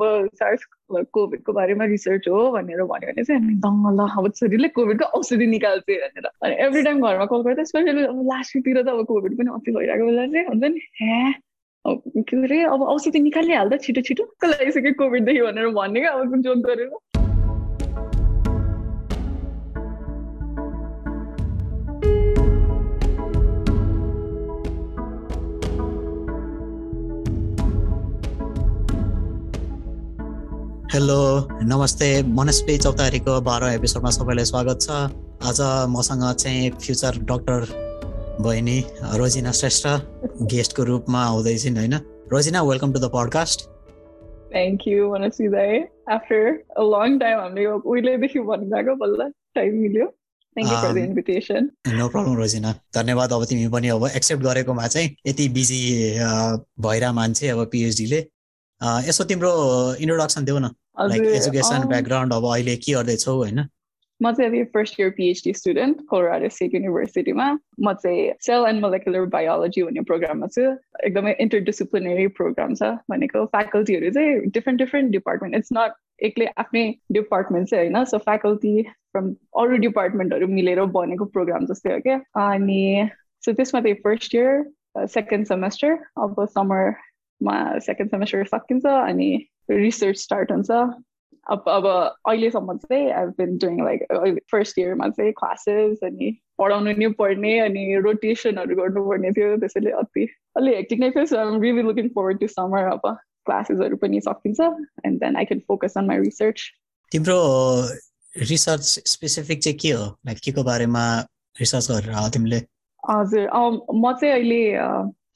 कोभिडको बारेमा रिसर्च हो भनेर भन्यो भने चाहिँ हामी दङ्ग ल अब छोरीले कोभिडको औषधि निकाल्छ भनेर। अनि एभ्री टाइम घरमा कल गर्दा स्पेसली अब लास्ट विकतिर त अब कोभिड पनि अति भइरहेको बेला चाहिँ हुन्छ नि हे के अरे अब औषधि निकालिहाल्दा छिटो छिटो लगाइसक्यो कोभिडदेखि भनेर भन्ने क्या अब जोक गरेर। हेलो नमस्ते। मनस्पी चौतारीको बाह्र एपिसोडमा सबैलाई स्वागत छ। आज मसँग चाहिँ फ्युचर डक्टर बहिनी रोजिना श्रेष्ठ गेस्टको रूपमा आउँदैछिन् होइन? Rojina welcome to the podcast thank you Manaswi दाई। आफ्टर अ लङ टाइम हामीले उहिलेदेखि भनिरहेको बल्ल टाइम मिल्यो। No problem Rojina. धन्यवाद अब तिमी पनि अब एक्सेप्ट गरेकोमा चाहिँ यति बिजी भइरह मान्छे अब पिएचडीले यसो तिम्रो इन्ट्रोडक्सन देऊ न। लाइक एजुकेसन ब्याकग्राउन्ड अब अहिले के गर्दैछौ होइन? म चाहिँ अब first year PhD student Colorado state युनिभर्सिटीमा म चाहिँ सेल एन्ड मोलेकुलर बायोलोजी भन्ने प्रोग्राममा छु। एकदमै इन्टरडिसिप्लिनरी प्रोग्राम छ भनेको। फ्याकल्टीहरू चाहिँ different different department it's not एक्लै आफ्नै डिपार्टमेन्ट चाहिँ होइन। सो फ्याकल्टी फ्रम अरू डिपार्टमेन्टहरू मिलेर बनेको प्रोग्राम जस्तै हो क्या। अनि सो त्यसमा चाहिँ फर्स्ट इयर सेकेन्ड सेमेस्टर अब समरमा सेकेन्ड सेमेस्टर सकिन्छ अनि रिसर्च स्टार्ट हुन्छ। अब अब अहिलेसम्म चाहिँ I been doing like first इयरमा चाहिँ क्लासेस अनि पढाउनु नै पर्ने अनि रोटेसनहरू गर्नुपर्ने थियो त्यसैले अति अलि हेक्टिक नै थियो। So I'm really looking forward to summer अब क्लासेसहरू पनि सकिन्छ and then I can focus on my research तिम्रो रिसर्च स्पेसिफिक चाहिँ के हो? लाइक के को बारेमा रिसर्च गरेर तिमीले? हजुर म चाहिँ अहिले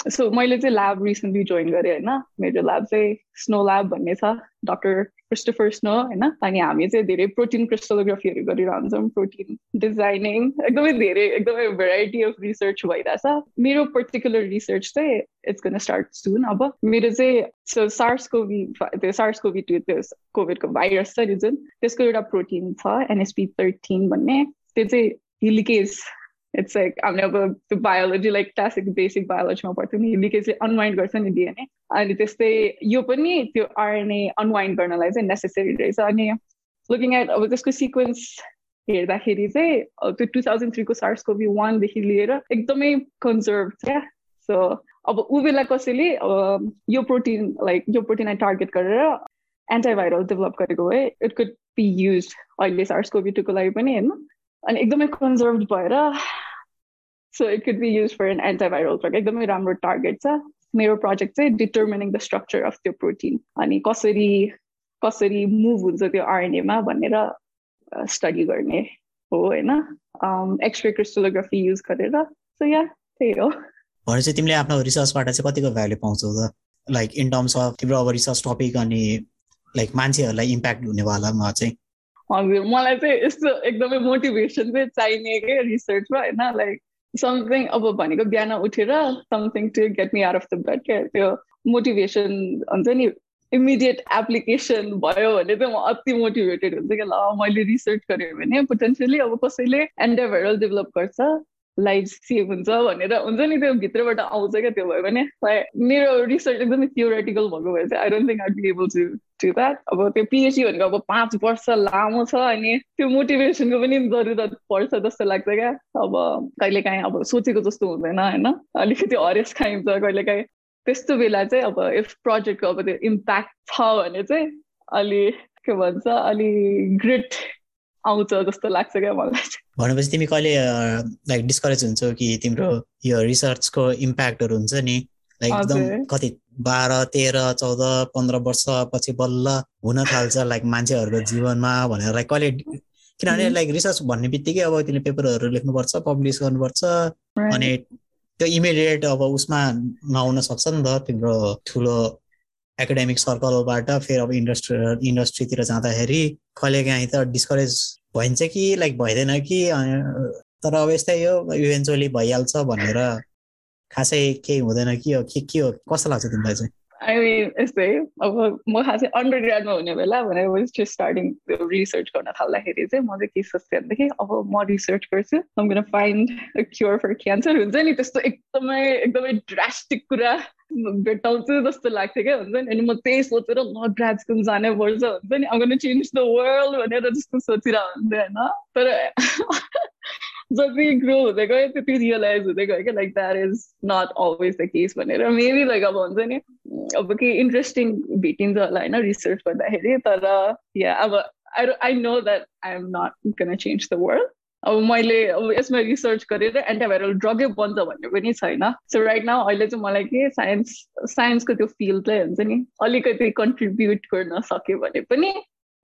सो मैले चाहिँ ल्याब रिसेन्टली जोइन गरेँ होइन? मेरो ल्याब चाहिँ स्नो ल्याब भन्ने छ डक्टर क्रिस्टोफर स्नो होइन? अनि हामी चाहिँ धेरै प्रोटिन क्रिस्टोलोग्राफीहरू गरिरहन्छौँ प्रोटिन डिजाइनिङ एकदमै धेरै एकदमै भेराइटी अफ रिसर्च भइरहेछ। मेरो पर्टिकुलर रिसर्च चाहिँ इट्स गन स्टार्ट सुन अब। मेरो चाहिँ सो सार्स कोभी त्यो सार्स कोभी टू त्यो कोभिडको भाइरस छ नि जुन। त्यसको एउटा प्रोटिन छ एनएसपी थर्टिन भन्ने। त्यो चाहिँ हिलिकेज इट्स लाइक हामीले अब त्यो बायोलोजी लाइक क्लासिक बेसिक बायोलोजीमा पढ्थ्यौँ नि लिकेजले अनवाइन्ड गर्छ नि डिएनए अनि त्यस्तै यो पनि त्यो आरएनए अनवाइन्ड गर्नलाई चाहिँ नेसेसरी रहेछ अनि लुकिङ एट अब त्यसको सिक्वेन्स हेर्दाखेरि चाहिँ त्यो टु थाउजन्ड थ्रीको सार्स कोभी वानदेखि लिएर एकदमै कन्जर्भ क्या सो अब ऊ बेला कसैले यो प्रोटिन लाइक यो प्रोटिनलाई टार्गेट गरेर एन्टाभाइरल डेभलप गरेको है इट कुड बी युज अहिले सार्स कोभी टूको लागि पनि होइन? अनि एकदमै कन्जर्भ भएर so it could be use for an antiviral drug एकदमै राम्रो टार्गेट छ मेरो प्रोजेक्ट चाहिँ डिटर्मिनिङ द स्ट्रक्चर अफ त्यो प्रोटिन अनि कसरी कसरी मुभ हुन्छ त्यो आरएनएमा भनेर स्टडी गर्ने हो होइन एक्सरे क्रिस्टोलोग्राफी युज गरेर सो या त्यही हो भनेपछि तिमीले आफ्नो रिसर्चबाट चाहिँ कतिको भ्यालु पाउँछौ त लाइक इन टर्म्स अफ तिम्रो अब रिसर्च टपिक अनि लाइक मान्छेहरूलाई इम्प्याक्ट हुनेवालामा चाहिँ हजुर मलाई चाहिँ यस्तो एकदमै मोटिभेसन चाहिँ चाहिने क्या रिसर्चमा होइन लाइक समथिङ अब भनेको बिहान उठेर something to get me out of the bed क्या त्यो मोटिभेसन हुन्छ नि इमिडिएट एप्लिकेसन भयो भने चाहिँ म अति मोटिभेटेड हुन्छ क्या ल मैले रिसर्च गरेँ भने पोटेन्सियली अब कसैले एन्डाभाइरल डेभलप गर्छ। लाइफ सेभ हुन्छ भनेर हुन्छ नि त्यो भित्रबाट आउँछ क्या त्यो भयो भने। मेरो रिसर्च एकदमै थियोरेटिकल भएको भए चाहिँ I don't think I be able to to that अब त्यो पिएचडी भनेको अब पाँच वर्ष लामो छ अनि त्यो मोटिभेसनको पनि जरुरत पर्छ जस्तो लाग्छ क्या। अब कहिलेकाहीँ अब सोचेको जस्तो हुँदैन होइन। अलिकति हरेस खाइन्छ कहिलेकाहीँ। त्यस्तो बेला चाहिँ अब इफ प्रोजेक्टको अब त्यो इम्प्याक्ट छ भने चाहिँ अलि के भन्छ अलि ग्रेट आउँछ जस्तो लाग्छ क्या मलाई भनेपछि तिमी कहिले लाइक डिस्करेज हुन्छौ कि तिम्रो यो रिसर्चको इम्प्याक्टहरू हुन्छ नि? लाइक एकदम कति बाह्र तेह्र चौध पन्ध्र वर्ष पछि बल्ल हुन थाल्छ लाइक मान्छेहरूको जीवनमा भनेर लाइक कहिले किनभने लाइक रिसर्च भन्ने बित्तिकै अब तिमीले पेपरहरू लेख्नुपर्छ पब्लिस गर्नुपर्छ अनि त्यो इमिडिएट अब उसमा नआउन सक्छ नि त तिम्रो ठुलो एकाडेमिक सर्कलबाट फेरि अब इन्डस्ट्री इन्डस्ट्रीतिर जाँदाखेरि कहिले काहीँ त डिस्करेज भइन्छ कि लाइक भइँदैन कि तर अब यस्तै हो इभेन्चुअली भइहाल्छ भनेर खासै केही हुँदैन कि के के हो कस्तो लाग्छ तिमीलाई चाहिँ? मिन यस्तै अब म खासै अन्डर ग्राडमा हुने बेला भने वाज जस्ट स्टार्टिङ रिसर्च गर्न थाल्दाखेरि चाहिँ म चाहिँ के सोच्थेँ भनेदेखि अब म रिसर्च गर्छु I'm find cure for cancer हुन्छ नि त्यस्तो एकदमै एकदमै ड्रास्टिक कुरा भेटाउँछु जस्तो लाग्थ्यो क्या? हुन्छ नि अनि म त्यही सोचेर म ग्राड स्कुल जानै पर्छ हुन्छ नि अब चेन्ज द वर्ल्ड भनेर जस्तो सोचिरहेको हुन्थेँ होइन तर जति ग्रो हुँदै गयो त्यति रियलाइज हुँदै गयो क्या like that is not always the case भनेर मेबी लाइक अब हुन्छ नि अब के इन्ट्रेस्टिङ भेटिन्छ होला होइन रिसर्च गर्दाखेरि तर या अब I I know that I am not can change the world अब मैले अब यसमा रिसर्च गरेर एन्टिभाइरल ड्रगै बन्छ भन्ने पनि छैन। सो राइट नाउ अहिले चाहिँ मलाई के साइन्स साइन्सको त्यो फिल्डलाई हुन्छ नि अलिकति कन्ट्रिब्युट गर्न सक्यो भने पनि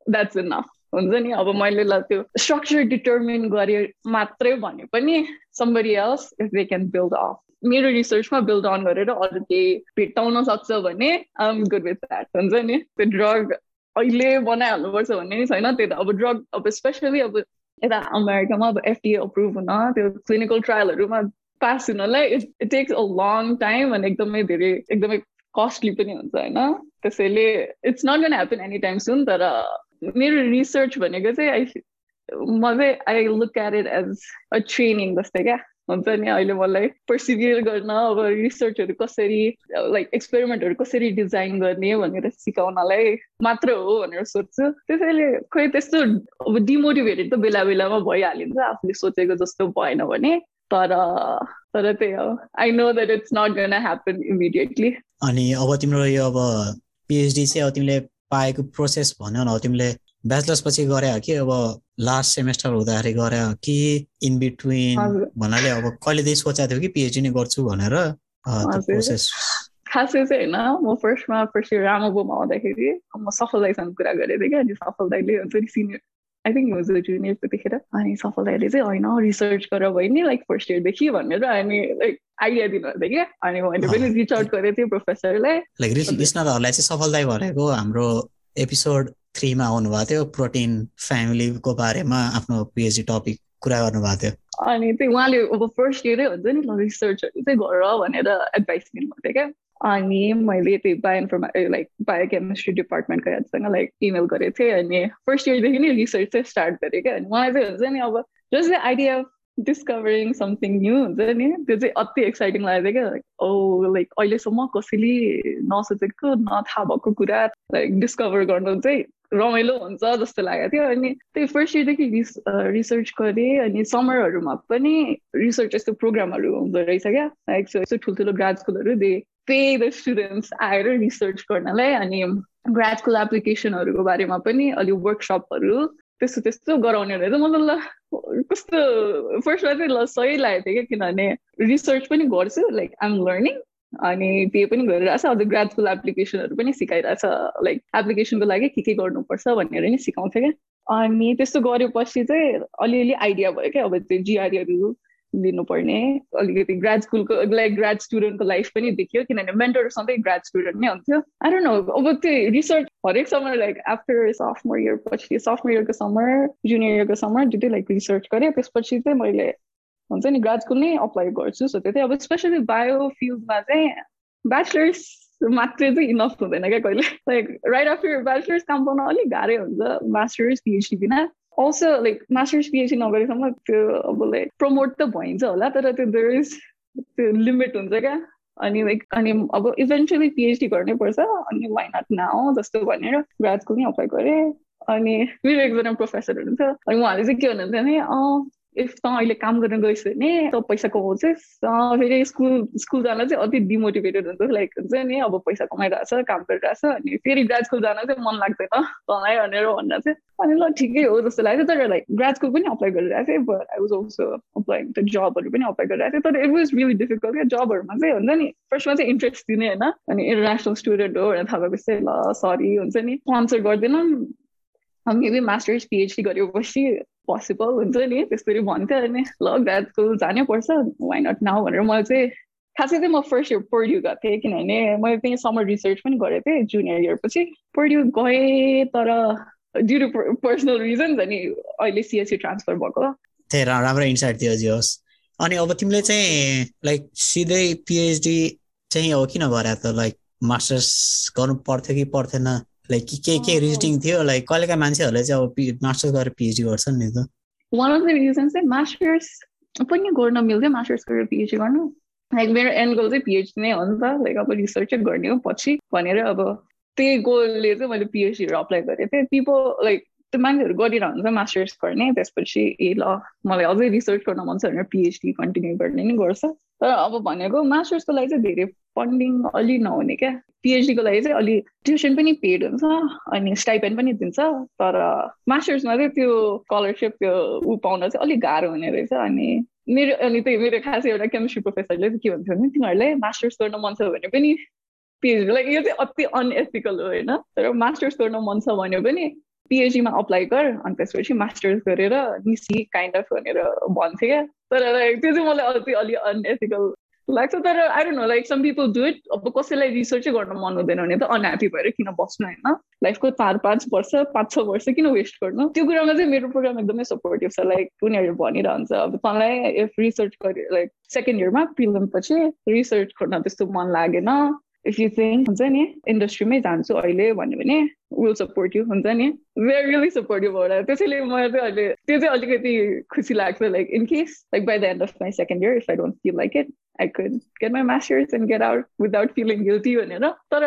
द्याट्स इनफ हुन्छ नि? अब मैले ल त्यो स्ट्रक्चर डिटर्मिन गरेँ मात्रै भने पनि somebody else if they can build off मेरो रिसर्चमा बिल्ड अन गरेर अरू केही भेट्टाउन सक्छ भने आइएम गुड विथ द्याट हुन्छ नि? त्यो ड्रग अहिले बनाइहाल्नुपर्छ भन्ने नि छैन। त्यो त अब ड्रग अब स्पेसली अब यता अमेरिकामा अब एफटिए अप्रुभ हुन त्यो क्लिनिकल ट्रायलहरूमा पास हुनलाई it it takes a long time अनि एकदमै धेरै एकदमै कस्टली पनि हुन्छ होइन? त्यसैले it's not gonna happen any time soon तर मेरो रिसर्च भनेको चाहिँ आई म चाहिँ I look at it as a training जस्तै क्या हुन्छ नि अहिले मलाई पर्सिभियर गर्न अब रिसर्चहरू कसरी लाइक एक्सपेरिमेन्टहरू कसरी डिजाइन गर्ने भनेर सिकाउनलाई मात्र हो भनेर सोध्छु त्यसैले खोइ त्यस्तो अब डिमोटिभेटेड त बेला बेलामा भइहालिन्छ आफूले सोचेको जस्तो भएन भने। तर तर त्यही हो। I know that it's not gonna happen immediately अनि अब तिम्रो यो अब पिएचडी चाहिँ अब तिमीले पाएको प्रोसेस भन्यो न तिमीले ब्याचलर्स पछि गरे कि अब लास्ट सेमेस्टर हुँदाखेरि गरे कि इन बिट्विन भन्नाले अब कहिलेदेखि सोचेको थियो कि पिएचडी नै गर्छु भनेर प्रोसेस खासै चाहिँ होइन म फर्स्टमा फर्स्ट इयर रामाबोमा आउँदाखेरि म सफल दाईसँग कुरा गरेको थिएँ क्या अनि सफल दाईले हुन्छ नि senior I think was junior त्यतिखेर अनि सफल दाईले चाहिँ होइन रिसर्च गर भयो नि लाइक फर्स्ट इयरदेखि भनेर अनि लाइक आइडिया दिनुहुन्थ्यो क्या अनि मैले पनि रिच आउट गरेको थिएँ प्रोफेसरलाई लाइक लिसनरहरूलाई चाहिँ सफल दाई भनेको हाम्रो एपिसोड थ्रीमा आउनुभएको थियो प्रोटिन फ्यामिलीको बारेमा आफ्नो पिएचडी टपिक कुरा गर्नुभएको थियो अनि त्यही उहाँले अब फर्स्ट इयरै हुन्छ नि रिसर्चहरू चाहिँ गर भनेर एडभाइस दिनुभएको थियो क्या अनि मैले त्यही बायो इन्फर्मा लाइक बायोकेमिस्ट्री डिपार्टमेन्टको हेडसँग लाइक इमेल गरेको थिएँ अनि फर्स्ट इयरदेखि नै रिसर्च चाहिँ स्टार्ट गरेँ क्या। अनि मलाई चाहिँ हुन्छ नि अब just idea of discovering something new हुन्छ नि त्यो चाहिँ अति एक्साइटिङ लाग्यो क्या। ओ लाइक अहिलेसम्म कसैले नसोचेको नथाहा भएको कुरा लाइक डिस्कभर गर्नु चाहिँ रमाइलो हुन्छ जस्तो लागेको थियो। अनि त्यही फर्स्ट इयरदेखि रिस रिसर्च गरेँ अनि समरहरूमा पनि रिसर्च यस्तो प्रोग्रामहरू हुँदो रहेछ क्या। लाइक यस्तो ठुल्ठुलो ग्राड स्कुलहरू दे पे द स्टुडेन्ट्स आएर रिसर्च गर्नलाई अनि ग्राड स्कुल एप्लिकेसनहरूको बारेमा पनि अलिक वर्कसपहरू त्यस्तो त्यस्तो गराउने रहेछ मतलब ल कस्तो फर्स्टमा चाहिँ ल सही लागेको थियो क्या किनभने रिसर्च पनि गर्छु लाइक आइएम लर्निङ अनि पे पनि गरिरहेछ ग्राड स्कुल एप्लिकेसनहरू पनि सिकाइरहेछ लाइक एप्लिकेसनको लागि के के गर्नुपर्छ भनेर नि सिकाउँछ क्या। अनि त्यस्तो गरेपछि चाहिँ अलिअलि आइडिया भयो क्या अब त्यो जिआरहरू लिनुपर्ने। अलिकति ग्राड स्कुलको लाइक ग्राड स्टुडेन्टको लाइफ पनि देखियो। किनभने मेन्टर सधैँ ग्राड स्टुडेन्ट नै हुन्थ्यो। आई डोन्ट नो अब त्यो रिसर्च हरेक summer like after sophomore year पछि सफ्टमोर इयरको समर जुनियर इयरको समर दुइटै लाइक रिसर्च गरेँ। त्यसपछि चाहिँ मैले हुन्छ नि ग्राड स्कुल नै अप्लाई गर्छु। सो त्यो चाहिँ अब स्पेसली बायो फिल्डमा चाहिँ ब्याचलर्स मात्रै चाहिँ इनफ हुँदैन क्या कहिले। लाइक राइट आफ्टर ब्याचलर्स काम पाउन अलिक गाह्रै हुन्छ। मास्टर्स पिएचडी बिना अल्सो लाइक मास्टर्स पिएचडी नगरेसम्म त्यो अब लाइक प्रमोट त भइन्छ होला तर त्यो देयर इज त्यो लिमिट हुन्छ क्या। अनि लाइक अनि अब इभेन्चुली पिएचडी गर्नै पर्छ अनि वाइ नट जस्तो भनेर ग्राड स्कुल नै अप्लाई गरेँ। अनि मेरो एकजना प्रोफेसर हुनुहुन्थ्यो अनि उहाँले चाहिँ के भन्नुहुन्थ्यो भने इफ त अहिले काम गर्न गइस् भने त पैसा कमाउँछस् फेरि स्कुल स्कुल जान चाहिँ अति डिमोटिभेटेड हुन्छ। लाइक हुन्छ नि अब पैसा कमाइरहेछ काम गरिरहेछ अनि फेरि ग्राड स्कुल जान चाहिँ मन लाग्दैन। तँलाई भनेर भन्दा चाहिँ अनि ल ठिकै हो जस्तो लाग्यो। तर लाइक ग्राड स्कुल पनि अप्लाई गरिरहेको थिएँ but I was also applying त्यो जबहरू पनि अप्लाई गरिरहेको थिएँ। तर इट वाज रियली डिफिकल्ट क्या। जबहरूमा चाहिँ हुन्छ नि फर्स्टमा चाहिँ इन्ट्रेस्ट दिने होइन। अनि इन्टरनेसनल स्टुडेन्ट हो भनेर थाहा भएपछि ल सरी हुन्छ नि। स्पोन्सर गर्दैनौँ। मेबी मास्टर्स पिएचडी गरेपछि पोसिबल हुन्छ नि त्यसरी भन्थ्यो अनि ल ग्राड स्कुल जानै पर्छ वाइ नट नाउ भनेर मैले चाहिँ खासै चाहिँ म फर्स्ट इयर पर्ड्यु गएको थिएँ किनभने मैले त्यही समर रिसर्च पनि गरेको थिएँ जुनियर इयर पछि। पर्ड्यु गएँ तर ड्यु टु पर्सनल रिजन्स अनि अहिले सिएससी ट्रान्सफर भएको। राम्रो इन्साइट थियो जियोस् अनि अब तिमीले चाहिँ लाइक सिधै पिएचडी चाहिँ हो किन गरे त लाइक मास्टर्स गर्नु पर्थ्यो कि पर्थेन? लाइक के के रिजनिङ थियो? लाइक कहिलेका मान्छेहरूले चाहिँ अब मास्टर्स गरेर पिएचडी गर्छन् नि त। वान अफ द रिजन चाहिँ मास्टर्स पनि गर्न मिल्थ्यो। मास्टर्स गरेर पिएचडी गर्नु लाइक मेरो एन्ड गोल चाहिँ पिएचडी नै हो नि त। लाइक अब रिसर्चै गर्ने हो पछि भनेर अब त्यही गोलले चाहिँ मैले पिएचडीहरू अप्लाई गरेको थिएँ पिपल लाइक त्यो मान्छेहरू गरिरहन्छ मास्टर्स गर्ने त्यसपछि ए ल मलाई अझै रिसर्च गर्न मन छ भनेर पिएचडी कन्टिन्यू गर्ने नि गर्छ। तर अब भनेको मास्टर्सको लागि चाहिँ धेरै फन्डिङ अलि नहुने क्या। पिएचडीको लागि चाहिँ अलि ट्युसन पनि पेड हुन्छ अनि स्टाइपेन्ड पनि दिन्छ तर मास्टर्समा चाहिँ त्यो स्कलरसिप त्यो ऊ पाउन चाहिँ अलिक गाह्रो हुने रहेछ अनि मेरो अनि त्यही मेरो खास एउटा केमिस्ट्री प्रोफेसरले चाहिँ के भन्थ्यो भने तिमीहरूले मास्टर्स गर्न मन छ भने पनि पिएचडी लाइक यो चाहिँ अति अनएथिकल हो होइन। तर मास्टर्स गर्न मन छ भने पनि पिएचडीमा अप्लाई गर अनि त्यसपछि मास्टर्स गरेर निसी काइन्ड अफ भनेर भन्थ्यो क्या। तर त्यो चाहिँ मलाई अति अलि अनएथिकल लाग्छ। तर I don't know like some people do it अब कसैलाई रिसर्चै गर्न मन हुँदैन भने त अनह्याप्पी भएर किन बस्नु होइन? लाइफको चार पाँच वर्ष पाँच छ वर्ष किन वेस्ट गर्नु? त्यो कुरामा चाहिँ मेरो प्रोग्राम एकदमै सपोर्टिभ छ। लाइक उनीहरू भनिरहन्छ। अब तँलाई इफ रिसर्च गरे लाइक सेकेन्ड इयरमा प्रिलिम पछि रिसर्च गर्न त्यस्तो मन लागेन। इफ यु थिङ्क हुन्छ नि इन्डस्ट्रीमै जान्छु अहिले भन्यो भने विल सपोर्ट यु हुन्छ नि भेरी रियली सपोर्टिभ होला त्यसैले मलाई चाहिँ अहिले त्यो चाहिँ अलिकति खुसी लाग्छ like in case like by the end of my second year if I don't feel like it I could get my masters and get out without feeling guilty भनेर तर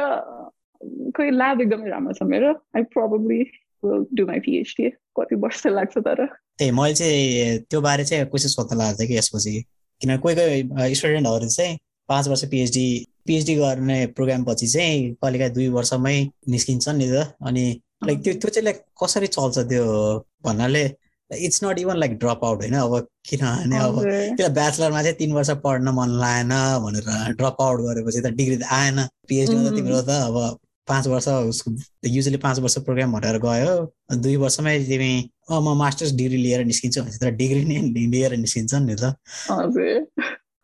खोइ ल्याब एकदमै राम्रो छ मेरो I probably will do my PhD कति वर्ष लाग्छ तर त्यही मैले चाहिँ त्यो बारे चाहिँ कोसिस सोध्न लाग्छ कि यसपछि किन कोही कोही स्टुडेन्टहरू चाहिँ पाँच वर्ष पिएचडी पिएचडी गर्ने प्रोग्राम पछि चाहिँ कहिलेकाहीँ दुई वर्षमै निस्किन्छ नि त। अनि लाइक त्यो त्यो चाहिँ लाइक कसरी चल्छ त्यो भन्नाले it's not even like drop out होइन। अब किनभने अब त्यो ब्याचलरमा चाहिँ तिन वर्ष पढ्न मन लागेन भनेर ड्रप आउट गरेपछि त डिग्री त आएन। पिएचडीमा त तिम्रो त। अब पाँच वर्ष युजली पाँच वर्ष प्रोग्राम भनेर गयो। दुई वर्षमै तिमी म मास्टर्स डिग्री लिएर निस्किन्छु भने त डिग्री नै लिएर निस्किन्छ नि त।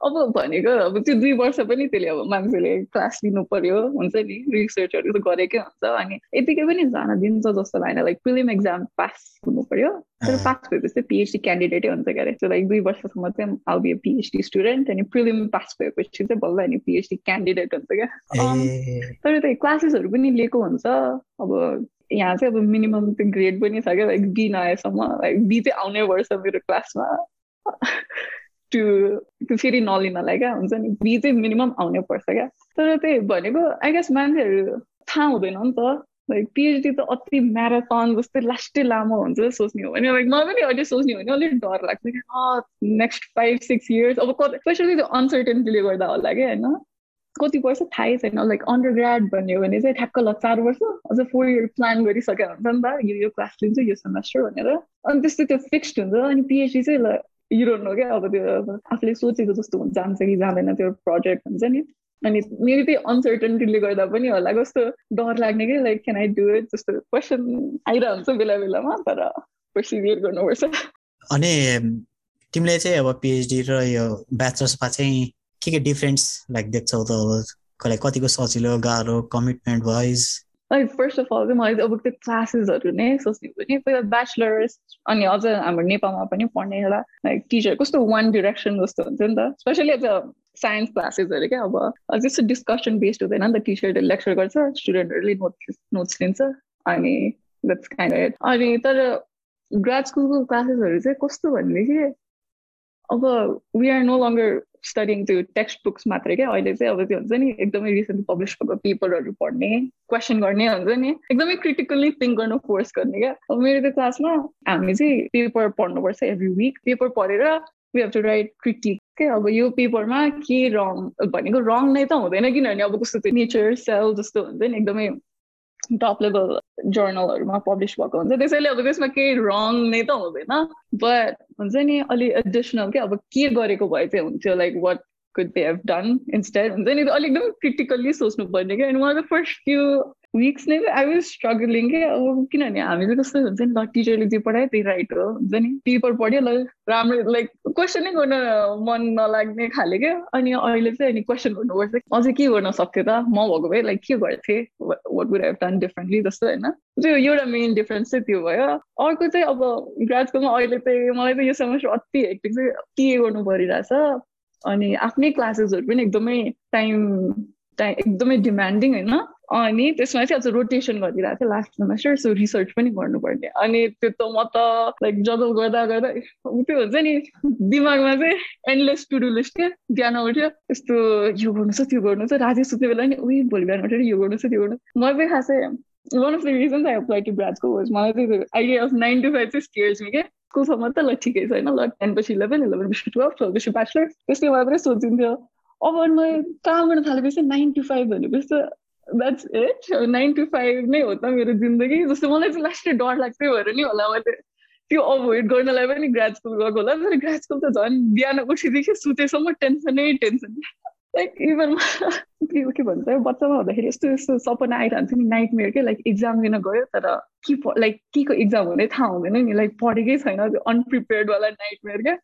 अब भनेको अब त्यो दुई वर्ष पनि त्यसले अब मान्छेले क्लास लिनु पर्यो हुन्छ नि? रिसर्चहरू त गरेकै हुन्छ अनि यतिकै पनि जान दिन्छ जस्तो लागेन लाइक प्रिलिम एक्जाम पास हुनु पर्यो तर पास भएपछि पिएचडी क्यान्डिडेटै हुन्छ क्या अरे लाइक दुई वर्षसम्म चाहिँ आउ बी पिएचडी स्टुडेन्ट अनि प्रिलिम पास भएपछि चाहिँ बल्ल अनि पिएचडी क्यान्डिडेट हुन्छ क्या। तर त्यही क्लासेसहरू पनि लिएको हुन्छ। अब यहाँ चाहिँ अब मिनिमम त्यो ग्रेड पनि छ क्या लाइक बी नआएसम्म। लाइक बी चाहिँ आउने वर्ष मेरो क्लासमा। टु त्यो फेरि नलिनलाई क्या हुन्छ नि? बी चाहिँ मिनिमम आउनै पर्छ क्या? तर त्यही भनेको आई गेस मान्छेहरू थाहा हुँदैन नि त। लाइक पिएचडी त अति म्याराथन जस्तै लास्टै लामो हुन्छ सोच्ने हो। भने लाइक मलाई पनि अहिले सोच्ने हो भने अलिक डर लाग्छ कि नेक्स्ट फाइभ सिक्स इयर्स अब कति स्पेसली त्यो अनसर्टेन्टीले गर्दा होला कि होइन? कति वर्ष थाहै छैन। लाइक अन्डर ग्राड भन्यो भने चाहिँ ठ्याक्क ल चार वर्ष अझ फोर इयर प्लान गरिसकेको हुन्छ नि त। यो यो क्लास लिन्छु यो सेमेस्टर भनेर। अनि त्यस्तो त्यो फिक्स्ड हुन्छ। अनि पिएचडी चाहिँ यु डोन्ट नो क्या? अब त्यो आफूले सोचेको जस्तो जान्छ कि जाँदैन त्यो प्रोजेक्ट हुन्छ नि। अनि मेरो त्यही अनसर्टनिटीले गर्दा पनि होला। कस्तो डर लाग्ने कि like can I do it जस्तो क्वेसन आइरहन्छ बेला बेलामा तर पर्सिभियर गर्नुपर्छ। अनि तिमीले चाहिँ अब पिएचडी र यो ब्याचलर्समा चाहिँ के के डिफ्रेन्स लाइक देख्छौ त अब कतिको सजिलो गाह्रो commitment wise like first of all चाहिँ मैले अब त्यो क्लासेसहरू नै सोच्ने भने पहिला ब्याचलर्स अनि अझ हाम्रो नेपालमा पनि पढ्ने होला लाइक टिचर कस्तो वान डिरेक्सन जस्तो हुन्छ नि त। स्पेसली एज अ साइन्स क्लासेसहरू क्या अब त्यस्तो डिस्कसन बेस्ड हुँदैन नि त टिचरले लेक्चर गर्छ स्टुडेन्टहरूले नोट्स नोट्स लिन्छ अनि द्याट्स काइन्ड अनि तर ग्राड स्कुलको क्लासेसहरू चाहिँ कस्तो भनेदेखि अब we are no longer studying त्यो टेक्स्ट बुक्स मात्रै क्या? अहिले चाहिँ अब त्यो हुन्छ नि एकदमै रिसेन्टली पब्लिस भएको पेपरहरू पढ्ने क्वेसन गर्ने हुन्छ नि एकदमै क्रिटिकल्ली थिङ्क गर्न फोर्स गर्ने क्या? अब मेरो त्यो क्लासमा हामी चाहिँ पेपर पढ्नुपर्छ एभ्री विक पेपर पढेर we have to write critique के? अब यो पेपरमा के रङ भनेको रङ नै त हुँदैन किनभने अब कस्तो त्यो नेचर सेल जस्तो हुन्छ नि एकदमै टप लेभल जर्नलहरूमा पब्लिस भएको हुन्छ। त्यसैले अब त्यसमा केही रङ नै त हुँदैन। बट हुन्छ नि अलि एडिसनल के अब के गरेको भए चाहिँ हुन्थ्यो? Like what could they have done instead हुन्छ नि अलिक क्रिटिकल्ली सोच्नु पर्ने क्या अनि मलाई फर्स्ट त्यो विक्स नै आई वाज स्ट्रगलिङ के अब किनभने हामी चाहिँ कस्तो हुन्छ नि ल टिचरले जे पढायो त्यही राइट हो हुन्छ नि पेपर पढ्यो ल राम्रो लाइक क्वेसनै गर्न मन नलाग्ने खाले क्या अनि अहिले चाहिँ अनि क्वेसन गर्नुपर्छ अझै के गर्न सक्थ्यो त म भएको भए लाइक के गर्थेँ what would have done differently जस्तो होइन त्यो एउटा मेन डिफ्रेन्स चाहिँ त्यो भयो अर्को चाहिँ अब ग्राजुएटमा अहिले चाहिँ मलाई चाहिँ यो सेमेस्टर अति हेक्टिक चाहिँ टिए गर्नु परिरहेछ अनि आफ्नै क्लासेसहरू पनि एकदमै टाइम टाइम एकदमै डिमान्डिङ होइन। अनि त्यसमा चाहिँ अझ रोटेसन गरिरहेको थियो लास्ट सेमेस्टर सो रिसर्च पनि गर्नुपर्ने। अनि त्यो त म त लाइक जगल गर्दा गर्दा त्यो हुन्छ नि दिमागमा चाहिँ एन्डलेस टु डु लिस्ट के बिहान उठ्यो यस्तो यो गर्नु छ त्यो गर्नु छ राति सुत्ने बेला नि उयो भोलि बिहान उठेर यो गर्नु छ त्यो गर्नु म चाहिँ खासै one of the reasons I apply to ब्राजको was मलाई चाहिँ idea of nine to five चाहिँ स्केयर्स क्या। स्कुलसम्म त ल ठिकै छ होइन ल टेन पछि इलेभेन इलेभेन पछि टुवेल्भ टुवेल्भ पछि ब्याचलर त्यसले मलाई सोचिन्थ्यो अब म काम गर्न थालेपछि नाइन टु फाइभ भनेपछि त that's it nine to five नै हो त मेरो जिन्दगी जस्तो मलाई चाहिँ लास्टै डर लाग्थ्यो भएर नि होला मैले त्यो अभोइड गर्नलाई पनि ग्राड स्कुल गएको होला तर ग्राड स्कुल त झन् बिहान उठेदेखि सुतेसम्म टेन्सनै टेन्सन लाइक इभन के भन्छ बच्चामा हुँदाखेरि यस्तो यस्तो सपना आइरहन्छ नि नाइट मेयर के लाइक इक्जाम दिन गयो तर के लाइक के को इक्जाम हुने थाहा हुँदैन नि लाइक पढेकै छैन अनप्रिपेयर्डवाला नाइट मेयर क्या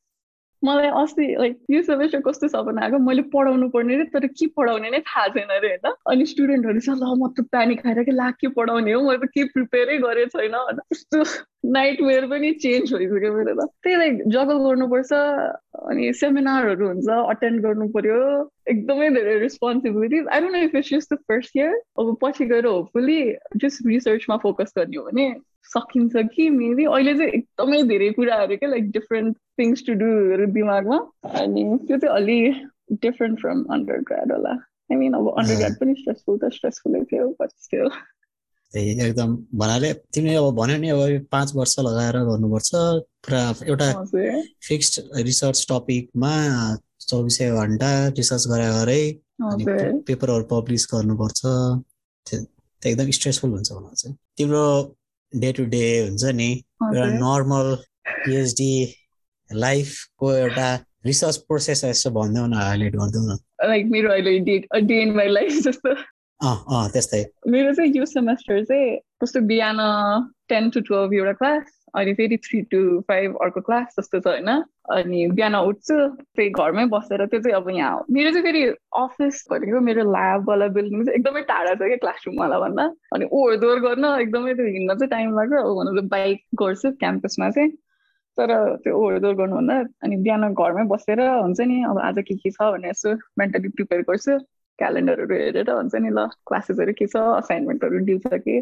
मलाई अस्ति लाइक यो सेमेस्टर कस्तो सपना आएको मैले पढाउनु पर्ने रे तर के पढाउने नै थाहा छैन अरे होइन? अनि स्टुडेन्टहरू छ ल म त प्यानिक खाएर कि ला के पढाउने हो? मैले त के प्रिपेयरै गरेँ छैन होइन? त्यस्तो नाइट वेयर पनि चेन्ज भइसक्यो मेरो त। त्यही लाइक जगल गर्नुपर्छ अनि सेमिनारहरू हुन्छ अटेन्ड गर्नु पर्यो। एकदमै धेरै responsibilities I don't know if it's just the first year अब पछि गएर होपफुली जस्ट रिसर्चमा फोकस गर्ने हो भने सकिन्छ कि? मेबी अहिले चाहिँ एकदमै धेरै कुराहरू क्या लाइक डिफ्रेन्ट थिङ्स टु डुहरू दिमागमा अनि त्यो चाहिँ अलि डिफ्रेन्ट फ्रम अन्डर ग्राड होला। आई मिन अब अन्डर ग्राड पनि स्ट्रेसफुल त स्ट्रेसफुलै थियो बट स्टिल एकदम भन्नाले तिमीले अब भन्यो नि अब पाँच वर्ष लगाएर गर्नुपर्छ पुरा एउटा फिक्स्ड रिसर्च टपिकमा चौबिसै घन्टा रिसर्च गरे गरे पेपरहरू पब्लिस गर्नुपर्छ। एकदम स्ट्रेसफुल हुन्छ भन्न चाहिँ। तिम्रो डे टु डे हुन्छ नि एउटा नर्मल पिएचडी लाइफको एउटा रिसर्च प्रोसेस यसो भनिदेऊ न हाइलाइट गरिदेऊ न। लाइक मेरो अहिले डे इन माई लाइफ जस्तो। त्यस्तै। मेरो चाहिँ यो सेमेस्टर चाहिँ कस्तो बिहान टेन टु टुवेल्भ एउटा क्लास। अनि फेरि थ्री टु फाइभ अर्को क्लास जस्तो छ होइन। अनि बिहान उठ्छु त्यही घरमै बसेर त्यो चाहिँ अब यहाँ मेरो चाहिँ फेरि अफिस भनेको मेरो ल्याबवाला बिल्डिङ चाहिँ एकदमै टाढा छ क्या क्लासरुमवाला भन्दा। अनि ओहोर दोहोर गर्न एकदमै त्यो हिँड्न चाहिँ टाइम लाग्छ। भन्नु त बाइक गर्छु क्याम्पसमा चाहिँ। तर त्यो ओहोर दोहोर गर्नुभन्दा अनि बिहान घरमै बसेर हुन्छ नि अब आज के के छ भनेर यसो मेन्टली प्रिपेयर गर्छु। क्यालेन्डरहरू हेरेर हुन्छ नि ल क्लासेसहरू के छ असाइनमेन्टहरू दिन्छ कि।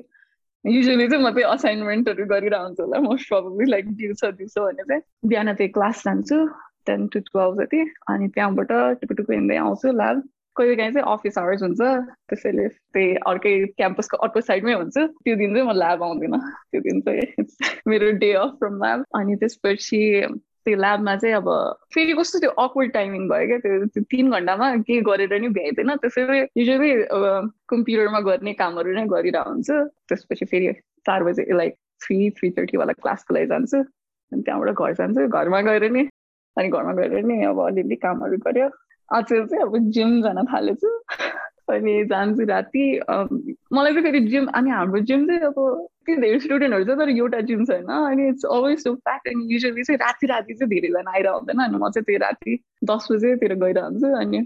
युजली चाहिँ म चाहिँ असाइनमेन्टहरू गरिरहन्छु होला मोस्ट प्रब्लली लाइक दिउँछ दिउँछ भने चाहिँ बिहान चाहिँ क्लास जान्छु टेन टु टुवेल्भ जति अनि त्यहाँबाट टुकु टुकु हिँड्दै आउँछु ल्याब कहिले काहीँ चाहिँ अफिस आवर्स हुन्छ त्यसैले त्यही अर्कै क्याम्पसको अर्को साइडमै हुन्छ। त्यो दिन चाहिँ म ल्याब आउँदिनँ। त्यो दिन चाहिँ मेरो डे अफ फ्रम ल्याब अनि त्यसपछि त्यो ल्याबमा चाहिँ अब फेरि कस्तो त्यो अक्वर्ड टाइमिङ भयो क्या त्यो तिन घन्टामा केही गरेर नि भ्याइँदैन। त्यसैले युजली अब कम्प्युटरमा गर्ने कामहरू नै गरिरहेको हुन्छु त्यसपछि फेरि चार बजे लाइक थ्री थ्री थर्टीवाला क्लासको लागि जान्छु अनि त्यहाँबाट घर जान्छु। घरमा गएर नि अनि घरमा गएर नि अब अलिअलि कामहरू गऱ्यो। आजकल चाहिँ अब जिम जान थालेछु। अनि जान्छु राति। मलाई चाहिँ फेरि जिम अनि हाम्रो जिम चाहिँ अब त्यति धेरै स्टुडेन्टहरू छ तर एउटा जिम छैन। अनि इट्स अलवेज सो प्याक अनि युजली चाहिँ राति राति चाहिँ धेरैजना आइरह हुँदैन अनि म चाहिँ त्यो राति दस बजेतिर गइरहन्छु। अनि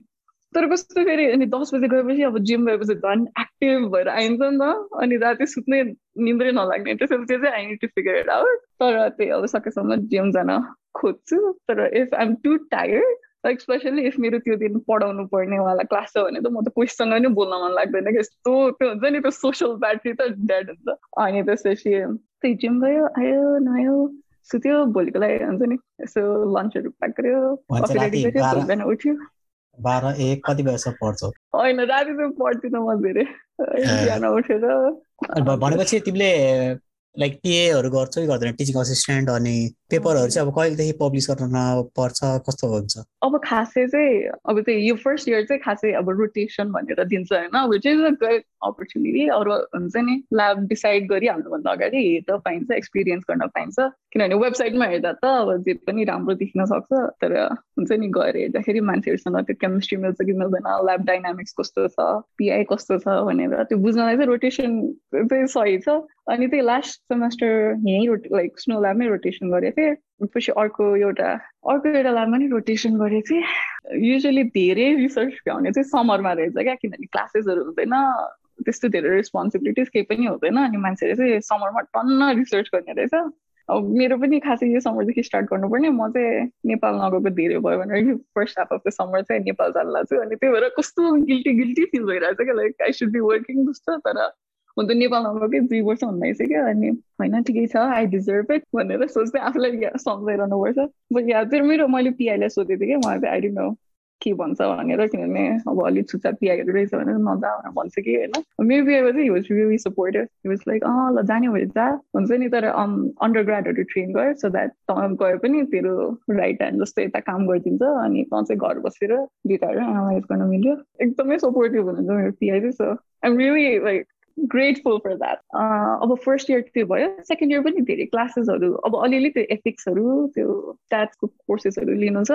तर कस्तो फेरि अनि दस बजे गएपछि अब जिम गएपछि झन् एक्टिभ भएर आइन्छ नि त। अनि राति सुत्ने निन्द्रै नलाग्ने त्यसपछि चाहिँ आई टु फिगर आउट तर त्यही अब सकेसम्म जिम जान खोज्छु। तर if I am too tired specially if मेरो त्यो दिन पढाउनु पर्नेवाला क्लास छ भने त म त कोहीसँग नै बोल्न मन लाग्दैन कि यस्तो त्यो हुन्छ नि त्यो सोसियल ब्याट्री त डेड हुन्छ अनि त्यसपछि त्यही जिम गयो आयो नआयो सुत्यो भोलिको लागि हुन्छ नि यसो लन्चहरू प्याक गर्यो बिहान उठ्यो बाह्र एक कति बजीसम्म पढ्छौ होइन राति चाहिँ पढ्दिनँ म धेरै बिहान उठेर भनेपछि तिमीले लाइक टिएहरू गर्छौ कि गर्दैन टिचिङ असिस्टेन्ट अनि पेपरहरू चाहिँ अब कहिलेदेखि पब्लिस गर्न पर्छ कस्तो हुन्छ? अब खासै चाहिँ अब चाहिँ यो फर्स्ट इयर चाहिँ खासै अब रोटेसन भनेर दिन्छ होइन which is a great opportunity अरू हुन्छ नि ल्याब डिसाइड गरिहाल्नुभन्दा अगाडि हेर्दा पाइन्छ एक्सपिरियन्स गर्न पाइन्छ। किनभने वेबसाइटमा हेर्दा त अब जे पनि राम्रो देखिन सक्छ तर हुन्छ नि गएर हेर्दाखेरि मान्छेहरूसँग त्यो केमिस्ट्री मिल्छ कि मिल्दैन ल्याब डाइनामिक्स कस्तो छ पिआई कस्तो छ भनेर त्यो बुझ्नलाई चाहिँ रोटेसन चाहिँ सही छ। अनि त्यही लास्ट सेमेस्टर यहीँ रोटे लाइक स्नो ल्याबमै रोटेसन गरेको थिएँ पछि अर्को एउटा अर्को एउटा ल्याबमा नि रोटेसन गरेको थिएँ युजली धेरै रिसर्च भ्याउने चाहिँ समरमा रहेछ क्या किनभने क्लासेसहरू हुँदैन त्यस्तो धेरै रेस्पोन्सिबिलिटिज केही पनि हुँदैन अनि मान्छेले चाहिँ समरमा टन्न रिसर्च गर्ने रहेछ। अब मेरो पनि खासै यो समरदेखि स्टार्ट गर्नुपर्ने म चाहिँ नेपाल नगएको धेरै भयो भनेर first half of the summer चाहिँ नेपाल जानु लाग्छु अनि त्यही भएर कस्तो गिल्टी गिल्टी फिल भइरहेको छ like I should be working जस्तो तर हुन त नेपाल नगएकै दुई वर्ष हुन क्या अनि होइन ठिकै छ आई डिजर्भ इट भनेर सोच्दै आफूलाई सम्झाइरहनु पर्छ बट या फेरि मेरो मैले पिआईलाई सोधेको थिएँ कि मलाई चाहिँ नो के भन्छ भनेर किनभने अब अलिक छुच्चा पिआईहरू रहेछ भने नजा भनेर भन्छ कि होइन। मेरो पिआईमा चाहिँ was really supported was like uh ल जाने भयो जा। हुन्छ नि तर अन्डर ग्राडहरू ट्रेन गर सो द्याट तँ गए पनि तेरो राइट ह्यान्ड जस्तो यता काम गरिदिन्छ अनि तँ चाहिँ घर बसेर डेटाहरू एनालाइज गर्न मिल्यो। एकदमै सपोर्टिभ हुनुहुन्छ मेरो पिआई चाहिँ so I'm really like grateful for that अब फर्स्ट इयर त्यो भयो सेकेन्ड इयर पनि धेरै क्लासेसहरू अब अलिअलि त्यो एथिक्सहरू त्यो ट्याट्सको कोर्सेसहरू लिनु छ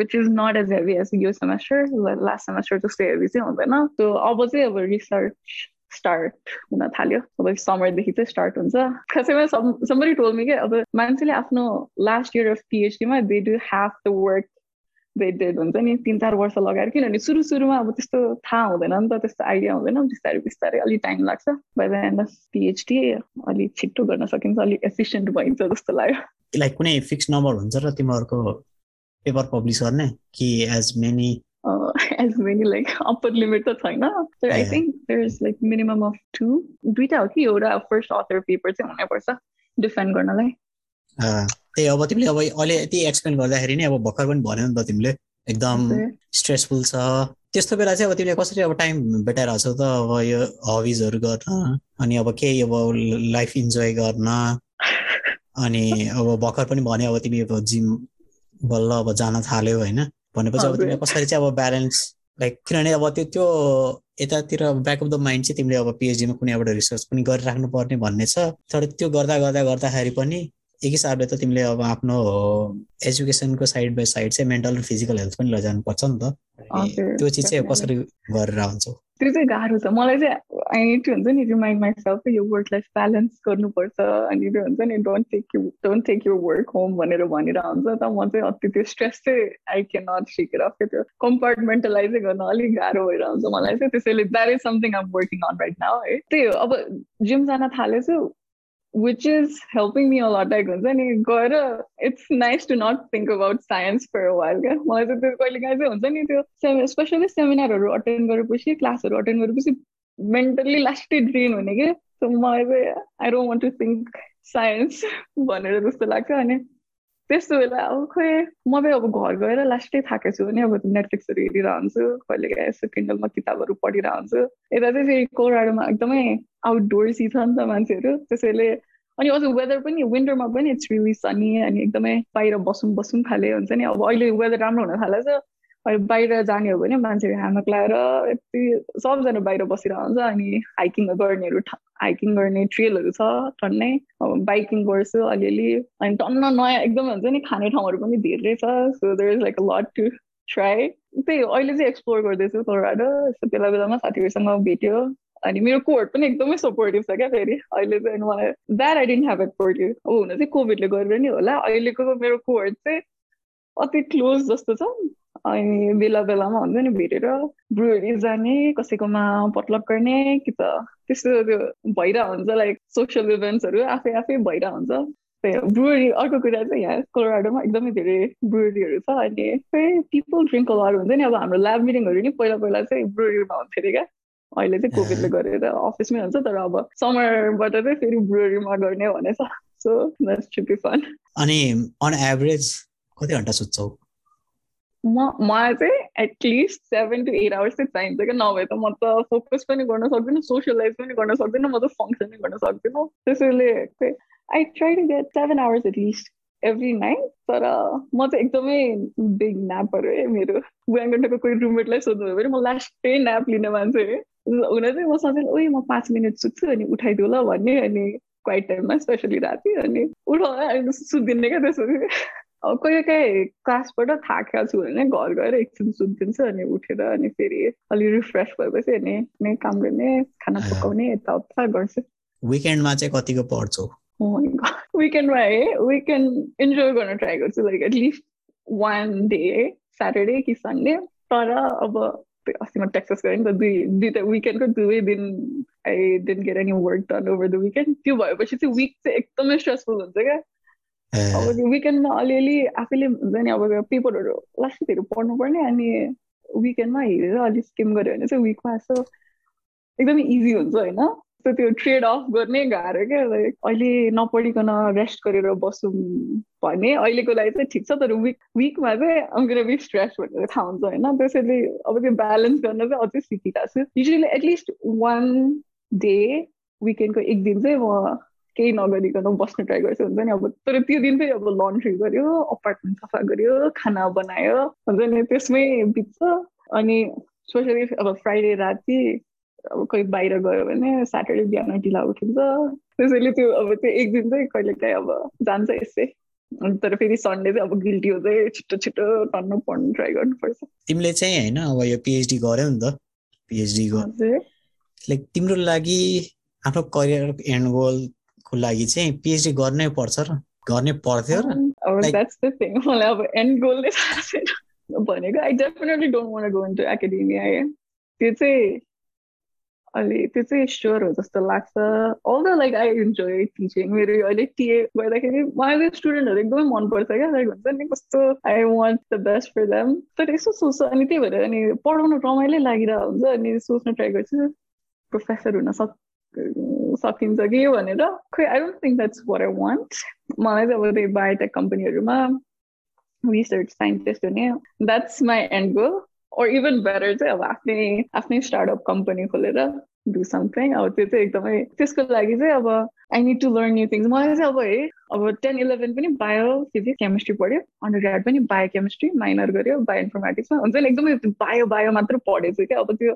which is not as heavy as यो सेमेस्टर लास्ट सेमेस्टर जस्तो हेभी चाहिँ हुँदैन. त्यो अब चाहिँ अब रिसर्च स्टार्ट हुन थाल्यो। अब समरदेखि चाहिँ स्टार्ट हुन्छ। खासैमा समरी टोल्मी क्या अब मान्छेले आफ्नो last year of पिएचडीमा they do have the work bedded हुन्छ नि तिन चार वर्ष लगाएर किनभने सुरु सुरुमा अब त्यस्तो थाहा हुँदैन नि त त्यस्तो आइडिया हुँदैन बिस्तारै बिस्तारै अलिक टाइम लाग्छ by the end of PhD अलिक छिट्टो गर्न सकिन्छ अलिक एफिसियन्ट भइन्छ जस्तो लाग्यो लाइक कुनै फिक्स नम्बर हुन्छ र तिमीहरूको पेपर पब्लिस गर्ने कि as many as many like upper limit त छैन I think there is like minimum of two दुइटा हो कि एउटा फर्स्ट अथर पेपर चाहिँ हुनैपर्छ डिफेन्ड गर्नलाई त्यही अब तिमीले अब अहिले यति एक्सप्लेन गर्दाखेरि नि अब भर्खर पनि भन्यो नि त तिमीले। एकदम स्ट्रेसफुल छ। त्यस्तो बेला चाहिँ अब तिमीले कसरी अब टाइम भेटाइरहेको छौ त? अब यो हबिजहरू गर्न अनि अब केही अब लाइफ इन्जोय गर्न अनि अब भर्खर पनि भन्यो अब तिमी अब जिम बल्ल अब जान थाल्यो होइन। भनेपछि अब तिमीले कसरी चाहिँ अब ब्यालेन्स लाइक किनभने अब त्यो त्यो यतातिर ब्याक अफ द माइन्ड चाहिँ तिमीले अब पिएचडीमा कुनै एउटा रिसर्च पनि गरिराख्नु पर्ने भन्ने छ। तर त्यो गर्दा गर्दा गर्दाखेरि पनि एक हिसाबले त तिमीले अब आफ्नो एजुकेसनको साइड बाई साइड चाहिँ मेन्टल र फिजिकल हेल्थ पनि लैजानुपर्छ नि त। त्यो चिज चाहिँ कसरी गरेर आउँछौ? त्यो चाहिँ गाह्रो छ। मलाई चाहिँ आई टु हुन्छ नि रिमाइन्ड माइसेल्फ यो वर्क लाइफ ब्यालेन्स गर्नुपर्छ अनि त्यो हुन्छ नि don't take you don't take your work home भनेर भनेर हुन्छ त म चाहिँ अति त्यो स्ट्रेस चाहिँ आई क्यान नट सिकेर त्यो कम्पार्टमेन्टलाइजै गर्न अलिक गाह्रो भएर आउँछ मलाई चाहिँ। त्यसैले that is something I'm working on right now है। त्यही हो। अब जिम जान थालेछु is helping me a lot like हुन्छ नि गएर it's nice to not think about science for a while क्या मलाई चाहिँ त्यो कहिले काहीँ चाहिँ हुन्छ नि त्यो स्पेसली सेमिनारहरू अटेन्ड गरेपछि क्लासहरू अटेन्ड गरेपछि मेन्टल्ली लास्टै ड्रेन हुने कि सो मलाई चाहिँ I don't want to think science भनेर जस्तो लाग्छ अनि त्यस्तो बेला अब खोइ म चाहिँ अब घर गएर लास्टै थाकेको छु भने अब नेटफ्लिक्सहरू हेरिरहन्छु कहिले काहीँ यसो किन्डलमा किताबहरू पढिरहन्छु यता चाहिँ फेरि कोराडोमा एकदमै आउटडोर्सी छ नि त मान्छेहरू त्यसैले अनि अझ वेदर पनि विन्टरमा पनि इट्स रिली सनी अनि एकदमै बाहिर बसौँ बसौँ खाले हुन्छ नि। अब अहिले वेदर राम्रो हुन थालेछ अहिले बाहिर जाने हो भने मान्छेहरू हामक लाएर यति सबजना बाहिर बसिरहन्छ अनि हाइकिङ गर्नेहरू हाइकिङ गर्ने ट्रेलहरू छ टन्नै। अब बाइकिङ गर्छु अलिअलि। अनि टन्न नयाँ एकदमै हुन्छ नि खाने ठाउँहरू पनि धेरै छ। So there is like a lot to try त्यही अहिले चाहिँ एक्सप्लोर गर्दैछु यस्तो बेला बेलामा साथीहरूसँग भेट्यो। अनि मेरो कोर्ट पनि एकदमै सपोर्टिभ छ क्या फेरि। अहिले चाहिँ मलाई द्याट आई डेन्ट हेभ एट पोर्टिभ अब हुन चाहिँ कोभिडले गरेर नि होला। अहिलेको मेरो कोर्ट चाहिँ अति क्लोज जस्तो छ। अनि बेला बेलामा हुन्छ नि भेटेर ब्रुहरू जाने कसैकोमा पटलक गर्ने कि त त्यस्तो त्यो भइरहेको हुन्छ लाइक सोसियल इभेन्ट्सहरू आफै आफै भइरहेको हुन्छ ब्रुवरी अर्को कुरा चाहिँ यहाँ कोलोराडोमा एकदमै धेरै ब्रुवरीहरू छ। अनि पिपल ड्रिङ्क लर हुन्छ नि। अब हाम्रो ल्याब मिटिङहरू नि पहिला पहिला चाहिँ ब्रुवरीमा हुन्थ्यो अरे क्या। अहिले चाहिँ कोभिडले गरेर अफिसमै हुन्छ तर अब समरबाट चाहिँ फेरि ब्रुवरीमा गर्ने भनेछ सो द्याट्स बी फन अनि अन एभरेज कति घन्टा सुत्छौ? म मलाई चाहिँ at least seven to eight hours चाहिँ चाहिन्छ क्या। नभए त म त फोकस पनि गर्न सक्दिनँ सोसियलाइज पनि गर्न सक्दिनँ म त फङ्सन गर्न सक्दिनँ। त्यसैले I try to get seven hours at least every night तर म चाहिँ एकदमै बिग न्यापहरू है मेरो। बुवाङगण्डको कोही रुममेटलाई सोध्नु भयो भने म लास्टै न्याप लिने मान्छे हुन चाहिँ म सधैँ ओइ म पाँच मिनट सुत्छु अनि उठाइदिउ ल भन्ने अनि क्वाइट टाइममा स्पेसली राति अनि उठाउ सुत्दिने क्या त्यसपछि कहिले काहीँ क्लासबाट थाकेको छु भने घर गएर एकछिन सुत्दिन्छु अनि उठेर अनि फेरि अलिक रिफ्रेस भएपछि अनि काम गर्ने खाना पकाउने यताउता गर्छु विकेन्डमा चाहिँ कतिको पढ्छौ विकेन्डमा है विकेन्ड इन्जोय गर्न ट्राई गर्छु like at least one day Saturday कि सन्डे तर अब अस्ति म टेक्सस गरेँ नि त दुई दुईवटा विकेन्डको दुवै दिन I don't get any work done over the weekend त्यो भएपछि चाहिँ विक चाहिँ एकदमै स्ट्रेसफुल हुन्छ क्या अब विकेन्डमा अलिअलि आफैले हुन्छ नि अब पेपरहरू लास्टतिर पढ्नुपर्ने अनि विकेन्डमा हेरेर अलिक स्किम गऱ्यो भने चाहिँ विकमा यसो एकदमै इजी हुन्छ होइन सो त्यो ट्रेड अफ गर्ने गाह्रो क्या अहिले नपढिकन रेस्ट गरेर बसौँ भने अहिलेको लागि चाहिँ ठिक छ तर विक विकमा चाहिँ बी स्ट्रेस भनेर थाहा हुन्छ होइन? त्यसैले अब त्यो ब्यालेन्स गर्न चाहिँ अझै सिकिरहेको छु। Usually at least one day विकेन्डको एक दिन चाहिँ म केही नगरिकन बस्नु ट्राई गर्छु हुन्छ नि? अब तर त्यो दिन चाहिँ अब लन्ड्री गऱ्यो अपार्टमेन्ट सफा गऱ्यो खाना बनायो हुन्छ नि? त्यसमै बित्छ। अनि स्पेसली अब फ्राइडे राति अब कोही बाहिर गयो भने स्याटरडे बिहान ढिला उठिन्छ त्यसैले त्यो अब त्यो एक दिन चाहिँ कहिले काहीँ अब जान्छ यसै। तर फेरि सन्डे चाहिँ अब गिल्टी हुँदै छिटो छिटो टन्नु पढ्नु ट्राई गर्नुपर्छ। तिमीले चाहिँ होइन अब यो पिएचडी गर्यौ नि त। पिएचडीको लाइक तिम्रो लागि आफ्नो करियर एन्ड गोल को लागि चाहिँ पिएचडी गर्नै पर्छ र? गर्नै पर्थ्यो र? मलाई अब एन्ड गोल नै थाहा छैन। भनेको I definitely don't want go into academia त्यो चाहिँ अलि त्यो चाहिँ स्योर हो जस्तो लाग्छ all the like I enjoy teaching मेरो अहिले टिए गर्दाखेरि मलाई स्टुडेन्टहरू एकदमै मनपर्छ क्या लाइक हुन्छ नि कस्तो I want the best for them तर यसो सोच्छ अनि त्यही भएर अनि पढाउनु रमाइलो लागिरहेको हुन्छ अनि सोच्न ट्राई गर्छु प्रोफेसर हुन सक् सकिन्छ कि भनेर खै I don't think that's what I want मलाई चाहिँ अब त्यही बायोटेक कम्पनीहरूमा रिसर्च साइन्टिस्ट हुने that's my end goal or even better चाहिँ अब आफ्नै आफ्नै स्टार्टअप कम्पनी खोलेर डु समथिङ अब त्यो चाहिँ एकदमै त्यसको लागि चाहिँ अब I need to learn new things मलाई चाहिँ अब है अब टेन इलेभेन पनि बायो फिजिक्स केमिस्ट्री पढ्यो अन्डर ग्राड पनि बायो केमिस्ट्री माइनर गऱ्यो बायो इन्फर्मेटिक्समा हुन्छ नि एकदमै बायो बायो मात्र पढेछु क्या। अब त्यो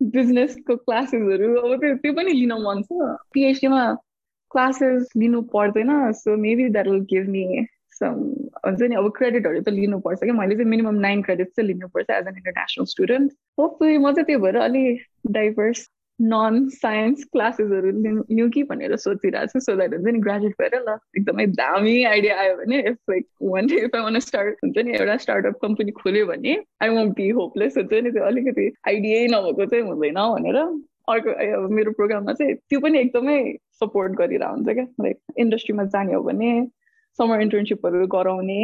बिजनेसको क्लासेसहरू अब त्यो त्यो पनि लिन मन छ। पिएचडीमा क्लासेस लिनु पर्दैन so maybe that will give me हुन्छ नि अब क्रेडिटहरू त लिनुपर्छ कि? मैले चाहिँ मिनिमम नाइन क्रेडिट चाहिँ लिनुपर्छ as an international student hopefully म चाहिँ त्यही भएर अलिक डाइभर्स नन साइन्स क्लासेसहरू लिउँ कि भनेर सोचिरहेको छु सो द्याट हुन्छ नि ग्रेजुएट भएर ल एकदमै दामी आइडिया आयो भने if like one day if I want start हुन्छ नि एउटा स्टार्टअप कम्पनी खोल्यो भने आई वन्ट बी होपलेस हुन्छ नि त्यो अलिकति आइडियै नभएको चाहिँ हुँदैन भनेर अर्को मेरो प्रोग्राममा चाहिँ त्यो पनि एकदमै सपोर्ट गरिरहेको हुन्छ क्या? लाइक इन्डस्ट्रीमा जाने हो भने समर इन्टर्नसिपहरू गराउने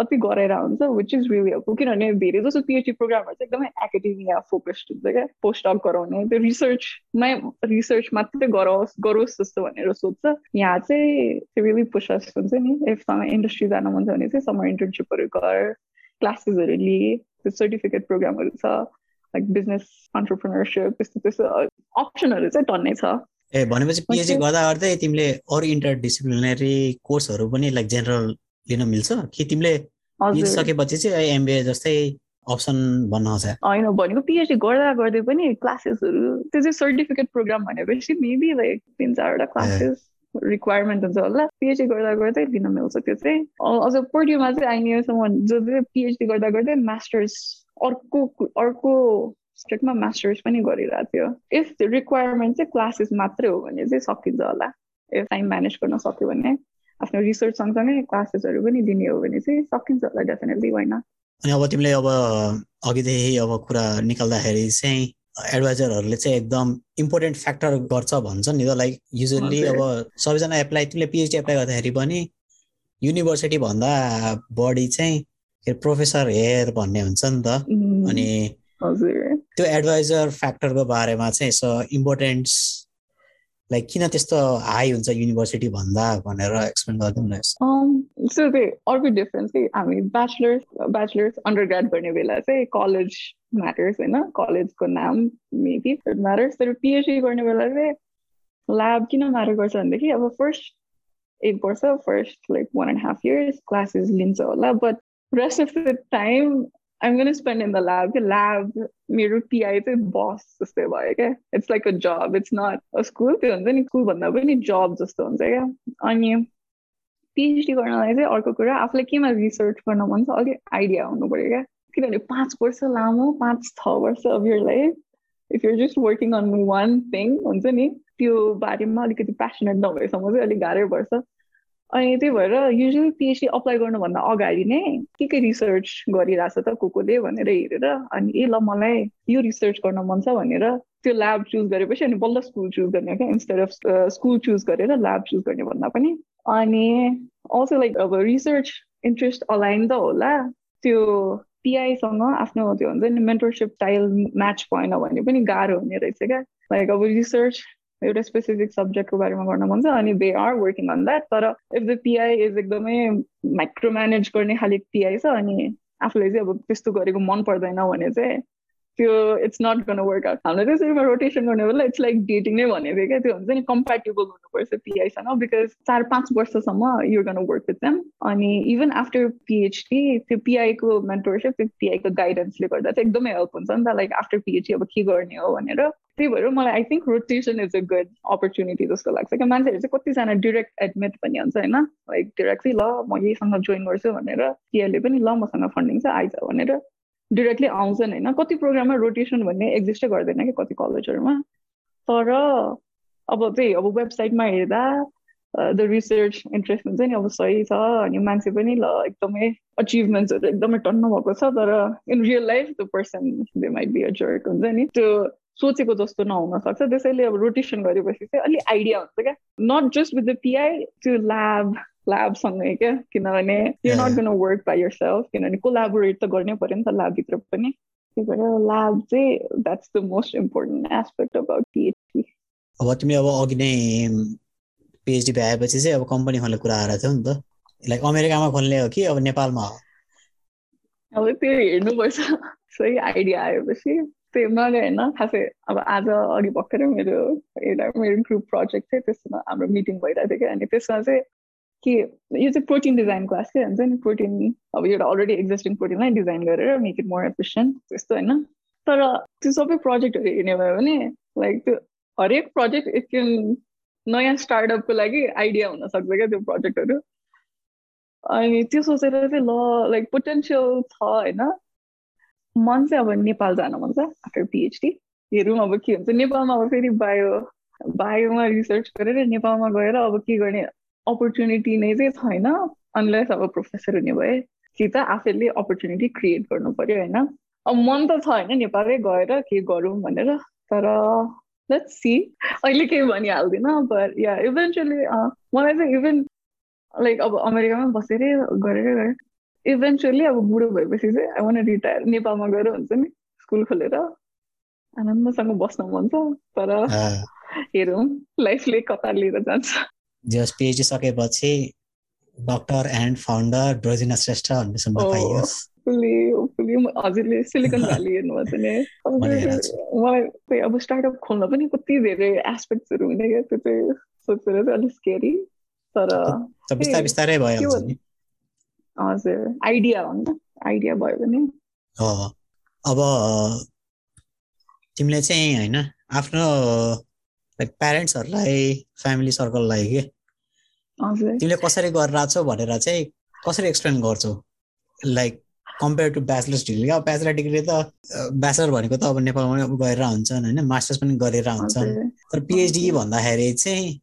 अति गराएर हुन्छ विच इज रियली हेल्पफुल किनभने धेरै जस्तो पिएचडी प्रोग्रामहरू चाहिँ एकदमै एकाडेमिया फोकस्ड हुन्छ क्या पोस्ट अप गराउने त्यो रिसर्चमै रिसर्च मात्रै गराओस् गरोस् जस्तो भनेर सोध्छ। यहाँ चाहिँ रियली पुसस हुन्छ नि। इफ इन्डस्ट्री जान मन छ भने चाहिँ समर इन्टर्नसिपहरू गर क्लासेसहरू लिए त्यो सर्टिफिकेट प्रोग्रामहरू छ लाइक बिजनेस अन्टरप्रिनरसिप त्यस्तो त्यस्तो अप्सनहरू चाहिँ टन्नै छ। ए भनेपछि पिएचडी गर्दा गर्दै तिमीले अरू इन्टर डिसिप्लिनरी कोर्सहरू पनि लाइक जेनरल लिन मिल्छ? कि तिमीले सकेपछि चाहिँ एमबिए जस्तै अप्सन भन्न छ होइन भनेको पिएचडी गर्दा गर्दै पनि क्लासेसहरू त्यो चाहिँ सर्टिफिकेट प्रोग्राम भनेपछि मेबी लाइक तिन चारवटा क्लासेस रिक्वायरमेन्ट हुन्छ होला। पिएचडी गर्दा गर्दै लिन मिल्छ त्यो चाहिँ। अझ पर्टिमा चाहिँ आइनेसम्म जो चाहिँ पिएचडी गर्दा गर्दै मास्टर्स अर्को अर्को स्टेटमा मास्टर्स पनि गरिरहेको थियो इफ रिक्वायरमेन्ट चाहिँ क्लासेस मात्रै हो भने चाहिँ सकिन्छ होला इफ टाइम म्यानेज गर्न सक्यो भने आफ्नो रिसर्च सँगसँगै क्लासेसहरू पनि दिने हो भने चाहिँ सकिन्छ होला डेफिनेटली होइन अनि अब तिमीले अब अघिदेखि अब कुरा निकाल्दाखेरि चाहिँ एडभाइजरहरूले चाहिँ एकदम इम्पोर्टेन्ट फ्याक्टर गर्छ भन्छ नि त लाइक युजली अब सबैजना एप्लाई तिमीले पिएचडी एप्लाई गर्दाखेरि पनि युनिभर्सिटी भन्दा बढी चाहिँ प्रोफेसर हेयर भन्ने हुन्छ नि त। अनि त्यो एडभाइजर फ्याक्टरको बारेमा चाहिँ यसो इम्पोर्टेन्स लाइक किन त्यस्तो हाई हुन्छ युनिभर्सिटी भन्दा भनेर एक्सप्लेन गरिदिउँ न सो त्यही अर्को डिफरेन्स चाहिँ हामी ब्याचलर्स ब्याचलर्स अन्डर ग्राड गर्ने बेला चाहिँ कलेज म्याटर्स होइन कलेजको नाम मेबी म्याटर्स तर पिएचडी गर्ने बेला चाहिँ ल्याब किन म्याटर गर्छ भनेदेखि अब फर्स्ट एक वर्ष first like one and half years classes लिन्छ होला but rest of the time I'm going to spend in the lab. The lab, मेरो टिआई चाहिँ बस जस्तै भयो क्या it's like a job it's not a school त्यो हुन्छ नि स्कुल भन्दा पनि जब जस्तो हुन्छ क्या अनि पिएचडी गर्नलाई चाहिँ अर्को कुरा। आफूलाई केमा रिसर्च गर्न मन छ अलिक आइडिया हुनु पऱ्यो क्या किनभने पाँच वर्ष लामो पाँच छ वर्ष of your life if you're just working on one thing हुन्छ नि त्यो बारेमा अलिकति पेसनेट नभएसम्म चाहिँ अलिक गाह्रै पर्छ अनि त्यही भएर युजली पिएचडी अप्लाई गर्नुभन्दा अगाडि नै के के रिसर्च गरिरहेछ त को कोले भनेर हेरेर अनि ए ल मलाई यो रिसर्च गर्न मन छ भनेर त्यो ल्याब चुज गरेपछि अनि बल्ल स्कुल चुज गर्ने क्या इन्स्टेड अफ स्कुल चुज गरेर ल्याब चुज गर्ने भन्दा पनि। अनि अल्सो लाइक अब रिसर्च इन्ट्रेस्ट अलाइन त होला। त्यो पिआईसँग आफ्नो त्यो हुन्छ नि मेन्टरसिप स्टाइल म्याच भएन भने पनि गाह्रो हुने रहेछ क्या। लाइक अब रिसर्च एउटा स्पेसिफिक सब्जेक्टको बारेमा गर्न मन छ अनि they are working on that तर इफ द पिआई इज एकदमै माइक्रो म्यानेज गर्ने खाले पिआई छ अनि आफूले चाहिँ अब त्यस्तो गरेको मन पर्दैन भने चाहिँ त्यो it's not gonna work out हाम्रो त्यसरीमा रोटेसन गर्ने बेला इट्स लाइक डेटिङ नै भनेको थियो क्या। त्यो हुन्छ नि कम्प्याटेबल हुनुपर्छ पिआईसँग बिकज चार पाँच वर्षसम्म you gonna work with them अनि इभन आफ्टर पिएचडी त्यो पिआईको मेन्टरसिप त्यो पिआईको गाइडेन्सले गर्दा चाहिँ एकदमै हेल्प हुन्छ नि त। लाइक आफ्टर पिएचडी अब के गर्ने हो भनेर। त्यही भएर मलाई I think rotation is a good opportunity जस्तो लाग्छ क्या। मान्छेहरू चाहिँ कतिजना डिरेक्ट एडमिट पनि हुन्छ होइन? लाइक डिरेक्टली ल म यहीसँग जोइन गर्छु भनेर। पिआईले पनि ल मसँग फन्डिङ छ आइज भनेर। डिरेक्टली आउँछन् होइन कति प्रोग्राममा रोटेसन भन्ने एक्जिस्टै गर्दैन कि कति कलेजहरूमा तर अब त्यही अब वेबसाइटमा हेर्दा द रिसर्च इन्ट्रेस्ट हुन्छ नि अब सही छ अनि मान्छे पनि ल एकदमै अचिभमेन्ट्सहरू एकदमै टन्न भएको छ तर in real life the person they might be a jerk हुन्छ नि। त्यो सोचेको जस्तो नहुन सक्छ। त्यसैले अब रोटेसन गरेपछि चाहिँ अलिक आइडिया हुन्छ क्या। Not just with the PI त्यो ल्याब ल्याबसँगै क्या किनभने you not gonna work by yourself किनभने कोलाबोरेट त गर्नै पऱ्यो नि त ल्याबभित्र पनि त्यही भएर ल्याब चाहिँ that's the most important aspect about PhD अब तिमीले अब अघि नै पिएचडी भ्याएपछि चाहिँ अब कम्पनी खोल्ने कुरा आएर थियो नि त लाइक अमेरिकामा खोल्ने हो कि अब नेपालमा हो अब त्यो हेर्नुपर्छ सही आइडिया आएपछि त्यो मैले होइन खासै अब आज अघि भर्खरै मेरो एउटा मेरो ग्रुप प्रोजेक्ट थियो त्यसमा हाम्रो मिटिङ भइरहेको थियो कि अनि त्यसमा चाहिँ कि यो चाहिँ प्रोटिन डिजाइन क्लास के हुन्छ नि? प्रोटिन अब एउटा अलरेडी एक्जिस्टिङ प्रोटिनलाई डिजाइन गरेर मेक इट मोर एफिसियन्ट त्यस्तो होइन? तर त्यो सबै प्रोजेक्टहरू हेर्ने भयो भने लाइक त्यो हरेक प्रोजेक्ट एकछिन नयाँ स्टार्टअपको लागि आइडिया हुनसक्छ क्या त्यो प्रोजेक्टहरू अनि त्यो सोचेर चाहिँ ल लाइक पोटेन्सियल छ होइन। मन चाहिँ अब नेपाल जान मन छ आफ्टर पिएचडी हेरौँ अब के हुन्छ। नेपालमा अब फेरि बायो बायोमा रिसर्च गरेर नेपालमा गएर अब के गर्ने? अपर्च्युनिटी नै चाहिँ छैन अनलेस अब प्रोफेसर हुने भए कि त आफैले अपर्च्युनिटी क्रिएट गर्नु पर्यो होइन? अब मन त छ होइन नेपालै गएर के गरौँ भनेर तर लेट्स सी अहिले केही भनिहाल्दिनँ बट या इभेन्चुली मलाई चाहिँ इभेन लाइक अब अमेरिकामा बसेरै गरेर गएर इभेन्चुली अब बुढो भएपछि चाहिँ आई वान रिटायर नेपालमा गएर हुन्छ नि स्कुल खोलेर आनन्दसँग बस्न मन छ तर हेरौँ लाइफले कता लिएर जान्छ। जस पिएचडी सकेपछि doctor and founder Brozina Shrestha भन्ने सुन्न पाइयोस्। हजुरले सिलिकन भ्याली हेर्नुभएको नि मलाई अब स्टार्टअप खोल्न पनि कति धेरै एस्पेक्ट्सहरू हुने क्या त्यो चाहिँ सोचेर चाहिँ अलिक स्केरी तर बिस्तारै बिस्तारै भयो हजुर आइडिया हो नि आइडिया भयो भने। अब तिमीले चाहिँ होइन आफ्नो लाइक प्यारेन्ट्सहरूलाई फ्यामिली सर्कललाई के तिमीले कसरी गरेर छौ भनेर चाहिँ कसरी एक्सप्लेन गर्छौ? Like compare to bachelor's degree अब ब्याचलर डिग्री त ब्याचलर भनेको त अब नेपालमा गएर हुन्छन् होइन मास्टर्स पनि गरेर हुन्छन्। तर पिएचडी भन्दाखेरि चाहिँ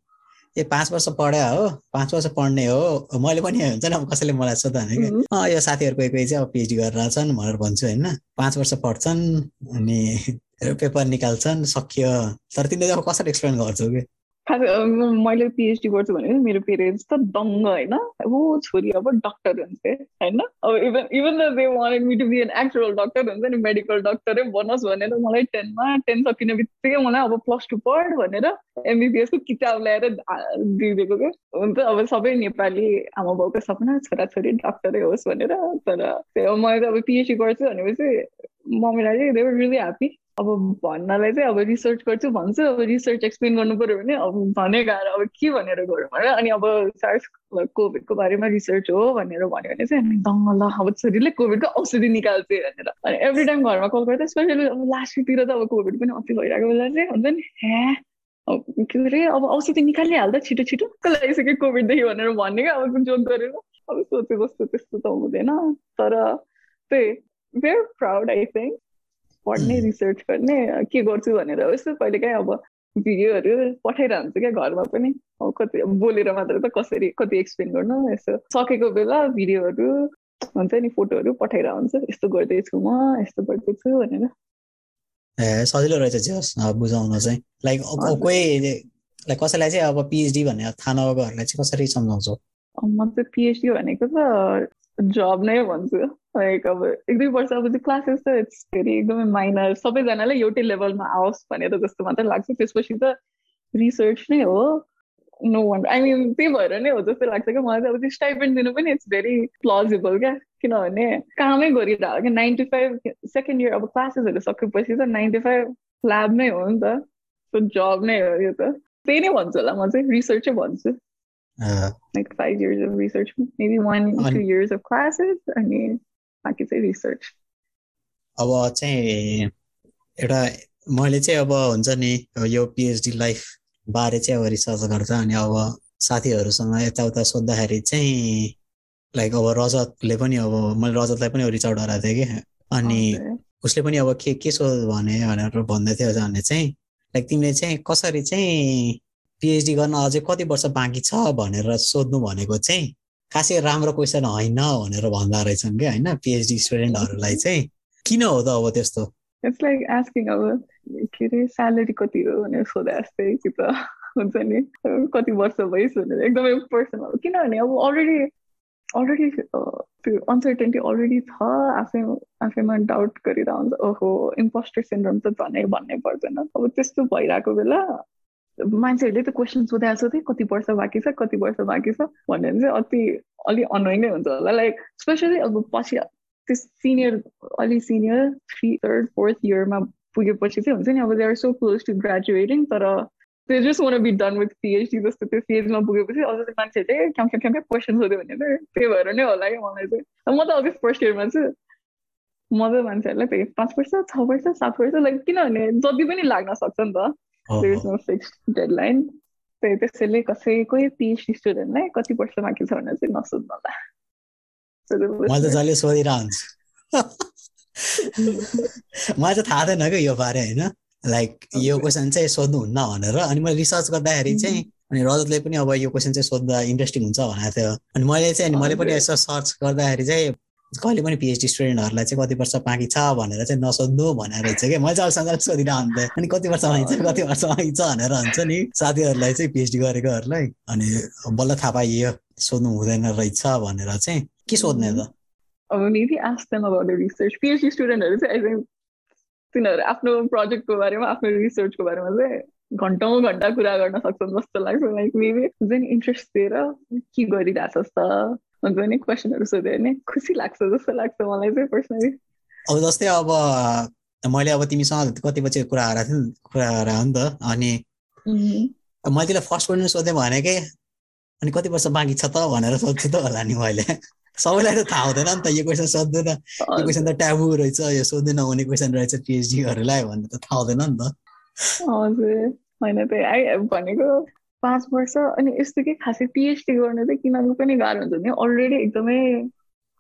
ए पाँच वर्ष पढ्यो हो पाँच वर्ष पढ्ने हो। मैले पनि हुन्छ नि अब कसैले मलाई सोध्दा भने कि यो साथीहरू कोही कोही चाहिँ अब पिएचडी गरेर छन् भनेर भन्छु होइन। पाँच वर्ष पढ्छन् अनि पेपर निकाल्छन् सकियो। तर तिमीले अब कसरी एक्सप्लेन गर्छौ कि? मैले पिएचडी गर्छु भने मेरो पेरेन्ट्स त दङ्ग होइन? ऊ छोरी अब डक्टर हुन्छ होइन? अब even even the they wanted me to be an actual doctor हुन्छ नि मेडिकल डक्टरै बनोस् भनेर मलाई टेनमा टेन सकिने बित्तिकै मलाई अब प्लस टू पढ भनेर एमबिबिएसको किताब ल्याएर दिइदिएको क्या हुन्छ अब सबै नेपाली आमा बाउको सपना छोराछोरी डक्टरै होस् भनेर तर मैले अब पिएचडी गर्छु भनेपछि मम्मीलाई चाहिँ दे वर रियली ह्याप्पी अब भन्नलाई चाहिँ अब रिसर्च गर्छु भन्छु अब रिसर्च एक्सप्लेन गर्नु पऱ्यो भने अब भने गाह्रो अब के भनेर गरौँ होइन अनि अब सार्स कोभिडको बारेमा रिसर्च हो भनेर भन्यो भने चाहिँ हामी दङ्ग ल अब छोरीले कोभिडको औषधि निकाल्छ भनेर। अनि एभ्री टाइम घरमा कल गर्दा स्पेसली अब लास्ट विकतिर त अब कोभिड पनि अति भइरहेको बेला चाहिँ हुन्छ नि हे के अरे अब औषधि निकालिहाल्दा छिटो छिटो लगाइसक्यो कोभिडदेखि भनेर भन्ने क्या अब जोक गरेर। अब सोचे जस्तो त्यस्तो त हुँदैन। तर त्यही भेरी प्राउड आई थिङ्क पढ्ने रिसर्च गर्ने? के गर्छु भनेर यस्तो कहिले काहीँ अब भिडियोहरू पठाइरहन्छु क्या घरमा पनि। अब कति बोलेर मात्र त कसरी कति एक्सप्लेन गर्नु यसो। सकेको बेला भिडियोहरू हुन्छ नि फोटोहरू पठाइरह हुन्छ यस्तो गर्दैछु म यस्तो गर्दैछु भनेर। ए सजिलो रहेछ जस बुझाउन चाहिँ। लाइक कोही लाइक कसैलाई चाहिँ अब पिएचडी भन्ने थाहा नभएकोहरूलाई चाहिँ कसरी सम्झाउँछौ? म चाहिँ पिएचडी भनेको त जब नै भन्छु। लाइक अब एक दुई वर्ष अब त्यो क्लासेस त इट्स फेरि एकदमै माइनर सबैजनालाई एउटै लेभलमा आओस् भनेर जस्तो मात्रै लाग्छ। त्यसपछि त रिसर्च नै हो। नो वान आई मिन त्यही भएर नै हो जस्तो लाग्छ क्या। मलाई चाहिँ अब त्यो स्टाइपेन्ड दिनु पनि इट्स भेरी प्लजिबल क्या। किनभने कामै गरिरहेको क्या नाइन्टी फाइभ सेकेन्ड इयर अब क्लासेसहरू सकेपछि त नाइन्टी फाइभ ल्याब नै हो नि त। सो जब नै हो यो त। त्यही नै भन्छु होला। म चाहिँ रिसर्चै भन्छु। Like five years of research maybe one two years of classes अनि बाँकी चाहिँ रिसर्च अब चाहिँ एउटा मैले चाहिँ अब हुन्छ नि यो पिएचडी लाइफ बारे चाहिँ अब रिसर्च गर्छ अनि अब साथीहरूसँग यताउता सोद्धाखेरि चाहिँ लाइक अब रजतले पनि अब मैले रजतलाई पनि रिच आउट गराएको थिएँ कि। अनि उसले पनि अब के के सोध भने भनेर भन्दै थियो भने चाहिँ। लाइक तिमीले चाहिँ कसरी चाहिँ पिएचडी गर्न अझै कति वर्ष बाँकी छ भनेर सोध्नु भनेको चाहिँ खासै राम्रो क्वेसन होइन भनेर भन्दा रहेछन् क्या होइन? पिएचडी स्टुडेन्टहरूलाई चाहिँ। किन हो त अब त्यस्तो? इट्स लाइक आस्किङ अब के अरे स्यालेरी कति हो भनेर सोधे जस्तै कि त हुन्छ नि? कति वर्ष भइस भनेर एकदमै पर्सनल किनभने अब अलरेडी अलरेडी त्यो अनसर्टेन्टी अलरेडी छ। आफै आफैमा डाउट गरिरहन्छ। हुन्छ ओहो इम्पोस्टर सिन्ड्रोम त झनै भन्नै पर्दैन। अब त्यस्तो भइरहेको बेला मान्छेहरूले त क्वेसन सोधे सोधे कति वर्ष बाँकी छ कति वर्ष बाँकी छ भनेर चाहिँ अति अलिक अनोइङ नै हुन्छ होला। लाइक स्पेसली अब पछि त्यो सिनियर अलिक सिनियर थ्री थर्ड फोर्थ इयरमा पुगेपछि चाहिँ हुन्छ नि अब they are so close to graduating तर त्यो just want be done with PhD जस्तो त्यो फेजमा पुगेपछि अझ चाहिँ मान्छेहरूले क्याम क्याम क्याम क्वेसन सोध्यो भने चाहिँ त्यही भएर नै होला कि मलाई चाहिँ। म त अझै फर्स्ट इयरमा छु। म त मान्छेहरूलाई त्यही पाँच वर्ष छ वर्ष सात वर्ष लाइक किनभने जति पनि लाग्न सक्छ नि त। There is no fix deadline त्यही त्यसैले कसैकै पिएचडी स्टुडेन्टलाई कति वर्ष बाँकी छ भनेर चाहिँ नसोध्नु होला मैले त जहिले सोधिरहन्छु मलाई चाहिँ थाहा थिएन क्या यो बारे होइन लाइक यो क्वेसन चाहिँ सोध्नुहुन्न भनेर। अनि मैले रिसर्च गर्दाखेरि चाहिँ अनि रजतले पनि अब यो क्वेसन चाहिँ सोद्धा इन्ट्रेस्टिङ हुन्छ भनेको थियो। अनि मैले चाहिँ अनि मैले पनि यसो सर्च गर्दाखेरि चाहिँ कहिले पनि पिएचडी स्टुडेन्टहरूलाई चाहिँ कति वर्ष बाँकी छ भनेर चाहिँ नसोध्नु भनेर रहेछ कि? मैले चाहिँ अहिलेसम्म सोधिरहन्थेँ अनि कति वर्ष बाँकी छ कति वर्ष बाँकी छ भनेर हुन्छ नि साथीहरूलाई चाहिँ पिएचडी गरेकोहरूलाई अनि बल्ल थाहा पाइयो सोध्नु हुँदैन रहेछ भनेर चाहिँ के सोध्ने त? अब the research. PhD स्टुडेन्टहरू चाहिँ आई थिङ्क तिनीहरू आफ्नो प्रोजेक्टको बारेमा आफ्नो रिसर्चको बारेमा चाहिँ घन्टौँ घन्टा कुरा गर्न सक्छन् जस्तो लाग्छ। लाइक मेबी हुन्छ नि इन्ट्रेस्ट दिएर के गरिरहेछस् त हुन्छ नि क्वेसनहरू सोध्यो भने खुसी लाग्छ जस्तो लाग्छ मलाई चाहिँ पर्सनली अब जस्तै अब मैले अब तिमीसँग कति बजी कुरा गराएको थिएँ कुरा गराएको नि त अनि मैले त्यसलाई फर्स्ट क्वेसन सोधेँ भनेकै अनि कति वर्ष बाँकी छ त भनेर सोध्छु त होला नि मैले सबैलाई त थाहा हुँदैन नि त यो क्वेसन सोध्दैन यो क्वेसन त ट्याबु रहेछ यो सोध्दैन हुने क्वेसन रहेछ पिएचडीहरूलाई भन्ने त थाहा हुँदैन नि त हजुर होइन त्यही आइ भनेको पाँच वर्ष अनि यस्तो के खासै पिएचडी गर्नु चाहिँ किन पनि गाह्रो हुन्छ नि अलरेडी एकदमै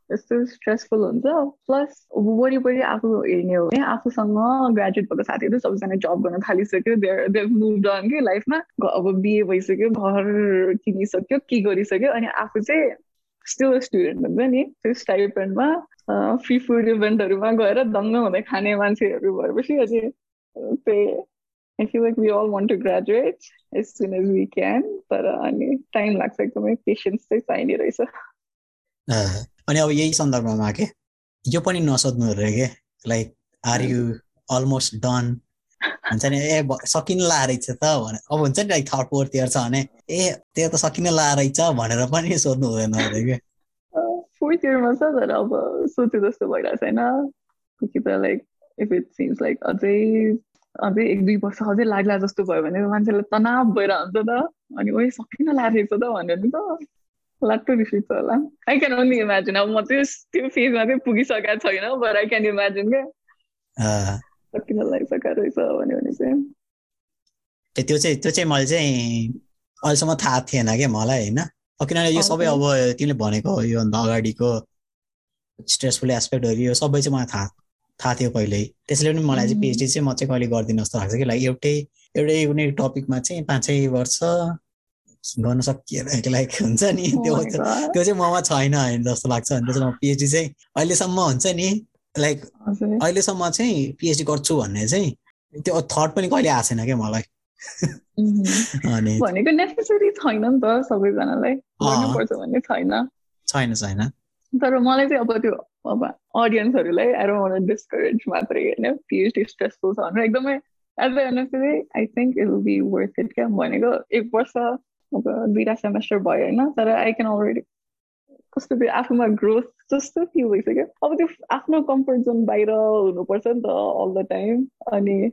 यस्तो स्ट्रेसफुल हुन्छ। प्लस वरिपरि आफू हेर्ने हो भने आफूसँग ग्रेजुएट भएको साथीहरू सबैजना जब गर्न थालिसक्यो। दे मुभ अन कि लाइफमा अब बिए भइसक्यो घर किनिसक्यो के गरिसक्यो अनि आफू चाहिँ स्टिल स्टुडेन्ट हुन्छ नि। त्यो स्टाइपेन्डमा फ्री फुड इभेन्टहरूमा गएर दङ्ग हुँदै खाने मान्छेहरू भएपछि अझै त्यही। I feel like we all want to graduate as soon as we can तर अनि टाइम लाग्छ एकदमै पेसेन्स चाहिँ चाहिने रहेछ अनि अब यही सन्दर्भमा के? यो पनि नसोध्नु अरे के? Like are you almost done हुन्छ नि? ए सकिन ला रहेछ त भने अब हुन्छ नि लाइक थर्ड फोर्थ इयर छ भने ए त्यो त सकिन ला रहेछ भनेर पनि सोध्नु हुँदैन अरे फोर्थ इयरमा छ तर अब सोचे जस्तो भइरहेको छैन। कि त like if it seems like अझै अझै एक दुई वर्ष अझै लाग्ला जस्तो भयो भने मान्छेलाई तनाव भएर हुन्छ त। अनि ओइ सकिन लागेको त भनेर नि त। लाग्दो रिस होला। आई क्यान ओन्ली इमेजिन अब म त्यो त्यो फेजमा चाहिँ पुगिसकेको छैन बट आई क्यान इमेजिन क्या। किन लागिसकेको रहेछ भन्यो भने चाहिँ। त्यो चाहिँ त्यो चाहिँ मैले चाहिँ अहिलेसम्म थाहा थिएन क्या मलाई होइन? किनभने यो सबै अब तिमीले भनेको योभन्दा अगाडिको स्ट्रेसफुल एस्पेक्टहरू यो सबै चाहिँ मलाई थाहा थाहा थियो पहिल्यै त्यसैले पनि मलाई चाहिँ पिएचडी चाहिँ म चाहिँ कहिले गर्दिनँ जस्तो लाग्छ कि लाइक एउटै एउटै कुनै टपिकमा चाहिँ पाँचै वर्ष गर्न सकिएर लाइक हुन्छ नि। त्यो त्यो चाहिँ ममा छैन जस्तो लाग्छ। अनि त्यसमा पिएचडी चाहिँ अहिलेसम्म हुन्छ नि लाइक अहिलेसम्म चाहिँ पिएचडी गर्छु भन्ने चाहिँ त्यो थट पनि कहिले आएको छैन क्या मलाई। भनेको नेसेसरी छैन नि त सबैजनालाई। गर्नुपर्छ भन्ने छैन। छैन छैन। तर मलाई चाहिँ अब त्यो अडियन्सहरूलाई आई डोन्ट डिस्करेज मात्रै होइन पिएचडी स्ट्रेसफुल छ भनेर एकदमै at the end of the day I think it will be worth it क्या भनेको एक वर्ष अब दुईवटा सेमेस्टर भयो होइन तर आई क्यान अलरेडी कस्तो त्यो आफूमा ग्रोथ जस्तो फिल भइसक्यो अब त्यो आफ्नो कम्फर्ट जोन बाहिर हुनुपर्छ नि त अल द टाइम अनि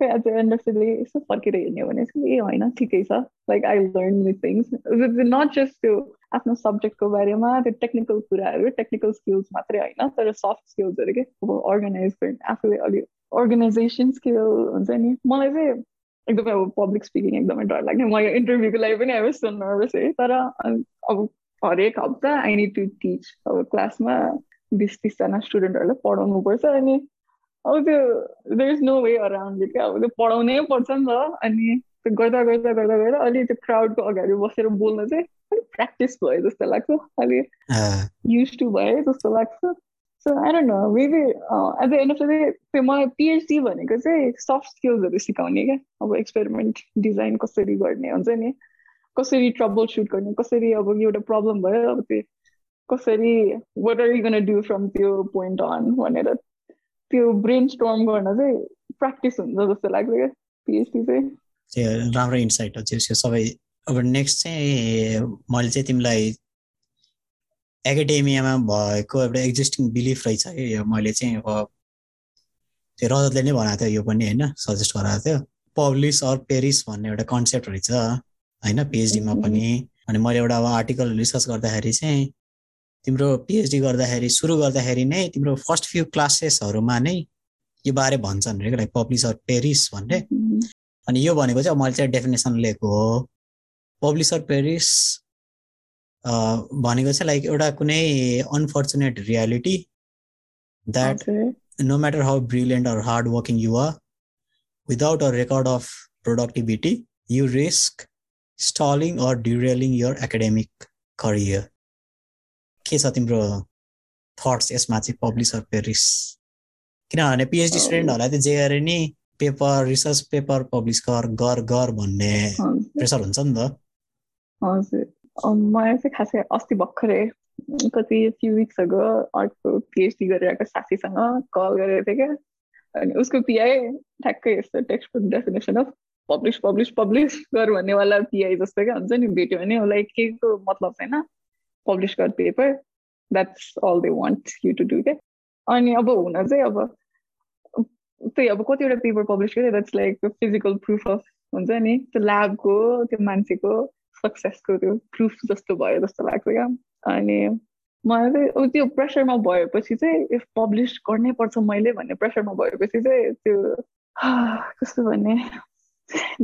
खै at the end of the day यसो फर्केर हेर्ने भने चाहिँ ए होइन ठिकै छ like I learn new things not just त्यो आफ्नो सब्जेक्टको बारेमा त्यो टेक्निकल कुराहरू टेक्निकल स्किल्स मात्रै होइन तर सफ्ट स्किल्सहरू के अब अर्गनाइज गर्ने आफूले अलिक अर्गनाइजेसन स्किल हुन्छ नि मलाई चाहिँ एकदमै अब पब्लिक स्पिकिङ एकदमै डर लाग्ने म यो इन्टरभ्यूको लागि पनि अब सो नर्भस है तर अब हरेक हप्ता आई निड टु टिच अब क्लासमा बिस तिसजना स्टुडेन्टहरूलाई पढाउनु पर्छ अनि अब त्यो there is no way around क्या अब त्यो पढाउनै पर्छ नि त अनि त्यो गर्दा गर्दा गर्दा गर्दा अलि त्यो क्राउडको अगाडि बसेर बोल्न चाहिँ अलिक प्र्याक्टिस भयो जस्तो लाग्छ अलि युज टु भयो जस्तो लाग्छ so I don't know maybe at the end of the day मलाई पिएचडी भनेको चाहिँ सफ्ट स्किल्सहरू सिकाउने क्या अब एक्सपेरिमेन्ट डिजाइन कसरी गर्ने हुन्छ नि कसरी ट्रबल सुट गर्ने कसरी अब एउटा प्रब्लम भयो अब त्यो कसरी what are you gonna do from त्यो पोइन्ट अन भनेर त्यो ब्रेन स्टर्म गर्न चाहिँ प्र्याक्टिस हुन्छ जस्तो लाग्छ क्या पिएचडी चाहिँ। राम्रो इन्साइट हो सबै। अब नेक्स्ट चाहिँ मैले चाहिँ तिमीलाई एकाडेमियामा भएको एउटा एक्जिस्टिङ बिलिफ रहेछ है यो मैले चाहिँ अब त्यो रजतले नै भनेको थियो यो पनि होइन सजेस्ट गराएको थियो। पब्लिस अर पेरिस भन्ने एउटा कन्सेप्ट रहेछ होइन पिएचडीमा पनि। अनि मैले एउटा अब आर्टिकल रिसर्च गर्दाखेरि चाहिँ तिम्रो पिएचडी गर्दाखेरि सुरु गर्दाखेरि नै तिम्रो फर्स्ट फ्यु क्लासेसहरूमा नै यो बारे भन्छन् अरे लाइक पब्लिस अर पेरिस भन्ने। अनि यो भनेको चाहिँ मैले चाहिँ डेफिनेसन लिएको हो। पब्लिस अर पेरिस भनेको चाहिँ लाइक एउटा कुनै unfortunate reality that no matter how brilliant or hard working you are without a record of productivity you risk stalling or derailing your academic career के छ तिम्रो थट्स यसमा चाहिँ पब्लिस अर पेरिस किनभने पिएचडी स्टुडेन्टहरूलाई त जे गरे नि पेपर रिसर्च पेपर पब्लिस गर गर गर भन्ने प्रेसर हुन्छ नि त। मलाई चाहिँ खासै अस्ति भर्खरै कति फ्यु विक्स अगो अर्को पिएचडी गरिरहेको साथीसँग कल गरेको थिएँ क्या। अनि उसको पिआई ठ्याक्कै यस्तो textbook definition of publish publish publish गर भन्नेवाला पिआई जस्तो क्या हुन्छ नि भेट्यो भने उसलाई के को मतलब छैन। पब्लिस गर paper that's all they want you to do क्या अनि अब हुन चाहिँ अब त्यही अब कतिवटा पेपर पब्लिस गरेँ that's like physical proof of हुन्छ नि त्यो ल्याबको त्यो मान्छेको सक्सेसको त्यो प्रुफ जस्तो भयो जस्तो लाग्छ क्या अनि मलाई चाहिँ त्यो प्रेसरमा भएपछि चाहिँ इफ पब्लिस गर्नै पर्छ मैले भन्ने प्रेसरमा भएपछि चाहिँ त्यो कस्तो भन्ने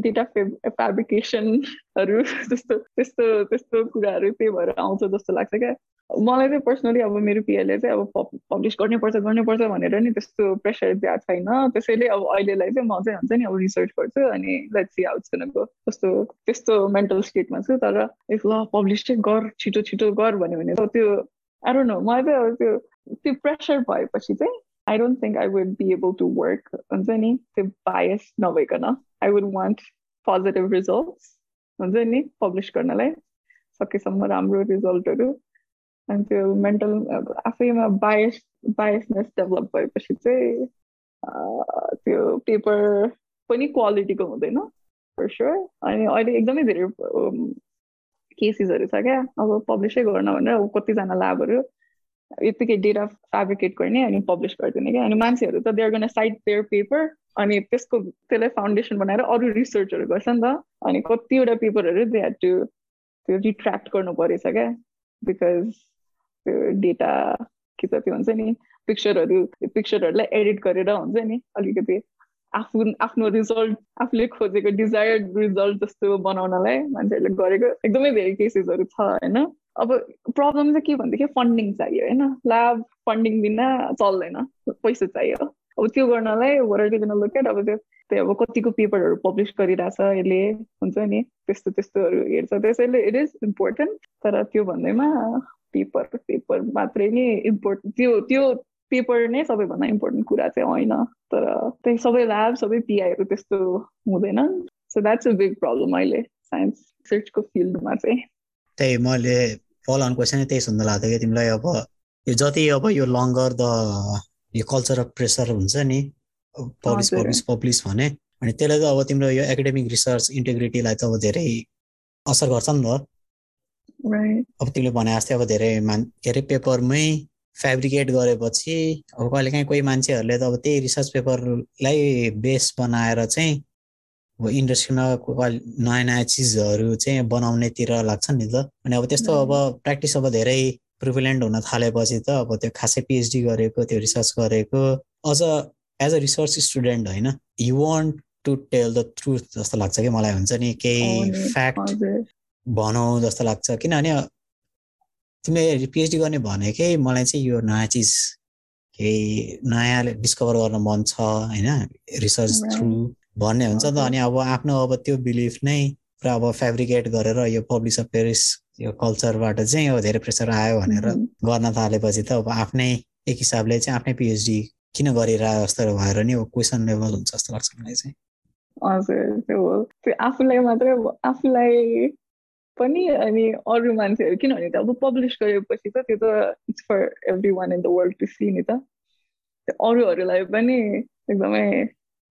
डेटा फेब फेब्रिकेसनहरू जस्तो त्यस्तो त्यस्तो कुराहरू त्यही भएर आउँछ जस्तो लाग्छ क्या। मलाई चाहिँ पर्सनली अब मेरो पिएलले चाहिँ अब पब्लिस गर्नैपर्छ गर्नैपर्छ भनेर नि त्यस्तो प्रेसर दिएको छैन। त्यसैले अब अहिलेलाई चाहिँ म चाहिँ हुन्छ नि अब रिसर्च गर्छु अनि लेट्स सी आउट्स गएको कस्तो त्यस्तो मेन्टल स्टेटमा छु। तर इफ ल पब्लिस चाहिँ गर छिटो छिटो गर भन्यो भने त्यो आएर न मलाई चाहिँ अब त्यो त्यो प्रेसर भएपछि चाहिँ I don't think I would be able to work हुन्छ नि त्यो बायस नभइकन I would want positive results हुन्छ नि पब्लिस गर्नलाई सकेसम्म राम्रो रिजल्टहरू अनि त्यो मेन्टल आफैमा बायस बायसनेस डेभलप भएपछि चाहिँ त्यो पेपर पनि क्वालिटीको हुँदैन फर स्योर अनि अहिले एकदमै धेरै केसेसहरू छ क्या अब पब्लिसै गर्न भनेर अब कतिजना ल्याबहरू यत्तिकै डेटा फेब्रिकेट गर्ने अनि पब्लिस गरिदिने क्या। अनि मान्छेहरू त देयर गर्न साइड देयर पेपर अनि त्यसको त्यसलाई फाउन्डेसन बनाएर अरू रिसर्चहरू गर्छ नि त। अनि कतिवटा पेपरहरू दे हेड टु त्यो रिट्र्याक्ट गर्नु परेछ क्या। बिकज त्यो डेटा के त त्यो हुन्छ नि पिक्चरहरू पिक्चरहरूलाई एडिट गरेर हुन्छ नि अलिकति आफू आफ्नो रिजल्ट आफूले खोजेको डिजायर्ड रिजल्ट जस्तो बनाउनलाई मान्छेहरूले गरेको एकदमै धेरै केसेसहरू छ होइन? अब प्रब्लम चाहिँ के भनेदेखि फन्डिङ चाहियो होइन? ल्याब फन्डिङ बिना चल्दैन पैसा चाहियो। अब त्यो गर्नलाई वरटिकन लोकेट अब त्यो त्यही अब कतिको पेपरहरू पब्लिस गरिरहेछ यसले हुन्छ नि त्यस्तो त्यस्तोहरू हेर्छ। त्यसैले इट इज इम्पोर्टेन्ट तर त्यो भन्दैमा पेपर पेपर मात्रै नै इम्पोर्टेन्ट त्यो त्यो पेपर नै सबैभन्दा इम्पोर्टेन्ट कुरा चाहिँ होइन तर त्यही सबै ल्याब सबै पिआईहरू त्यस्तो हुँदैन। So that's a big problem अहिले साइन्स रिसर्चको फिल्डमा चाहिँ। त्यही मैले फलो अन क्वेसन त्यही सुन्दा लाग्थ्यो कि तिमीलाई अब यो जति अब यो लङ्गर द यो कल्चर अफ प्रेसर हुन्छ नि पब्लिस पब्लिस पब्लिस भने अनि त्यसले त अब तिम्रो यो एकाडेमिक रिसर्च इन्टिग्रिटीलाई त अब धेरै असर गर्छ नि त। अब तिमीले भने जस्तै अब धेरै मान के अरे पेपरमै फेब्रिकेट गरेपछि अब कहिले काहीँ कोही मान्छेहरूले त अब त्यही रिसर्च पेपरलाई बेस बनाएर चाहिँ अब इन्डस्ट्रीमा नयाँ नयाँ चिजहरू चाहिँ बनाउनेतिर लाग्छ नि त। अनि अब त्यस्तो अब प्र्याक्टिस अब धेरै प्रिभिलेन्ट हुन थालेपछि त अब त्यो खासै पिएचडी गरेको त्यो रिसर्च गरेको अझ एज अ रिसर्च स्टुडेन्ट होइन you want to tell the truth जस्तो लाग्छ कि मलाई हुन्छ नि। केही फ्याक्ट भनौँ जस्तो लाग्छ। किनभने तिमीले पिएचडी गर्ने भनेकै मलाई चाहिँ यो नयाँ चिज केही नयाँ डिस्कभर गर्न मन छ होइन? रिसर्च थ्रु भन्ने हुन्छ त। अनि अब आफ्नो अब त्यो बिलिफ नै पुरा अब फेब्रिकेट गरेर यो पब्लिस अफ पेरिस यो कल्चरबाट चाहिँ अब धेरै प्रेसर आयो भनेर गर्न थालेपछि त अब आफ्नै एक हिसाबले चाहिँ आफ्नै पिएचडी किन गरिरह जस्तो भएर नि क्वेसन लेभल हुन्छ जस्तो लाग्छ मलाई चाहिँ। हजुर त्यो आफूलाई मात्रै आफूलाई पनि अनि अरू मान्छेहरू किनभने त अब पब्लिस गरेपछि त त्यो त it's for everyone in the world to see नि त। अरूहरूलाई पनि एकदमै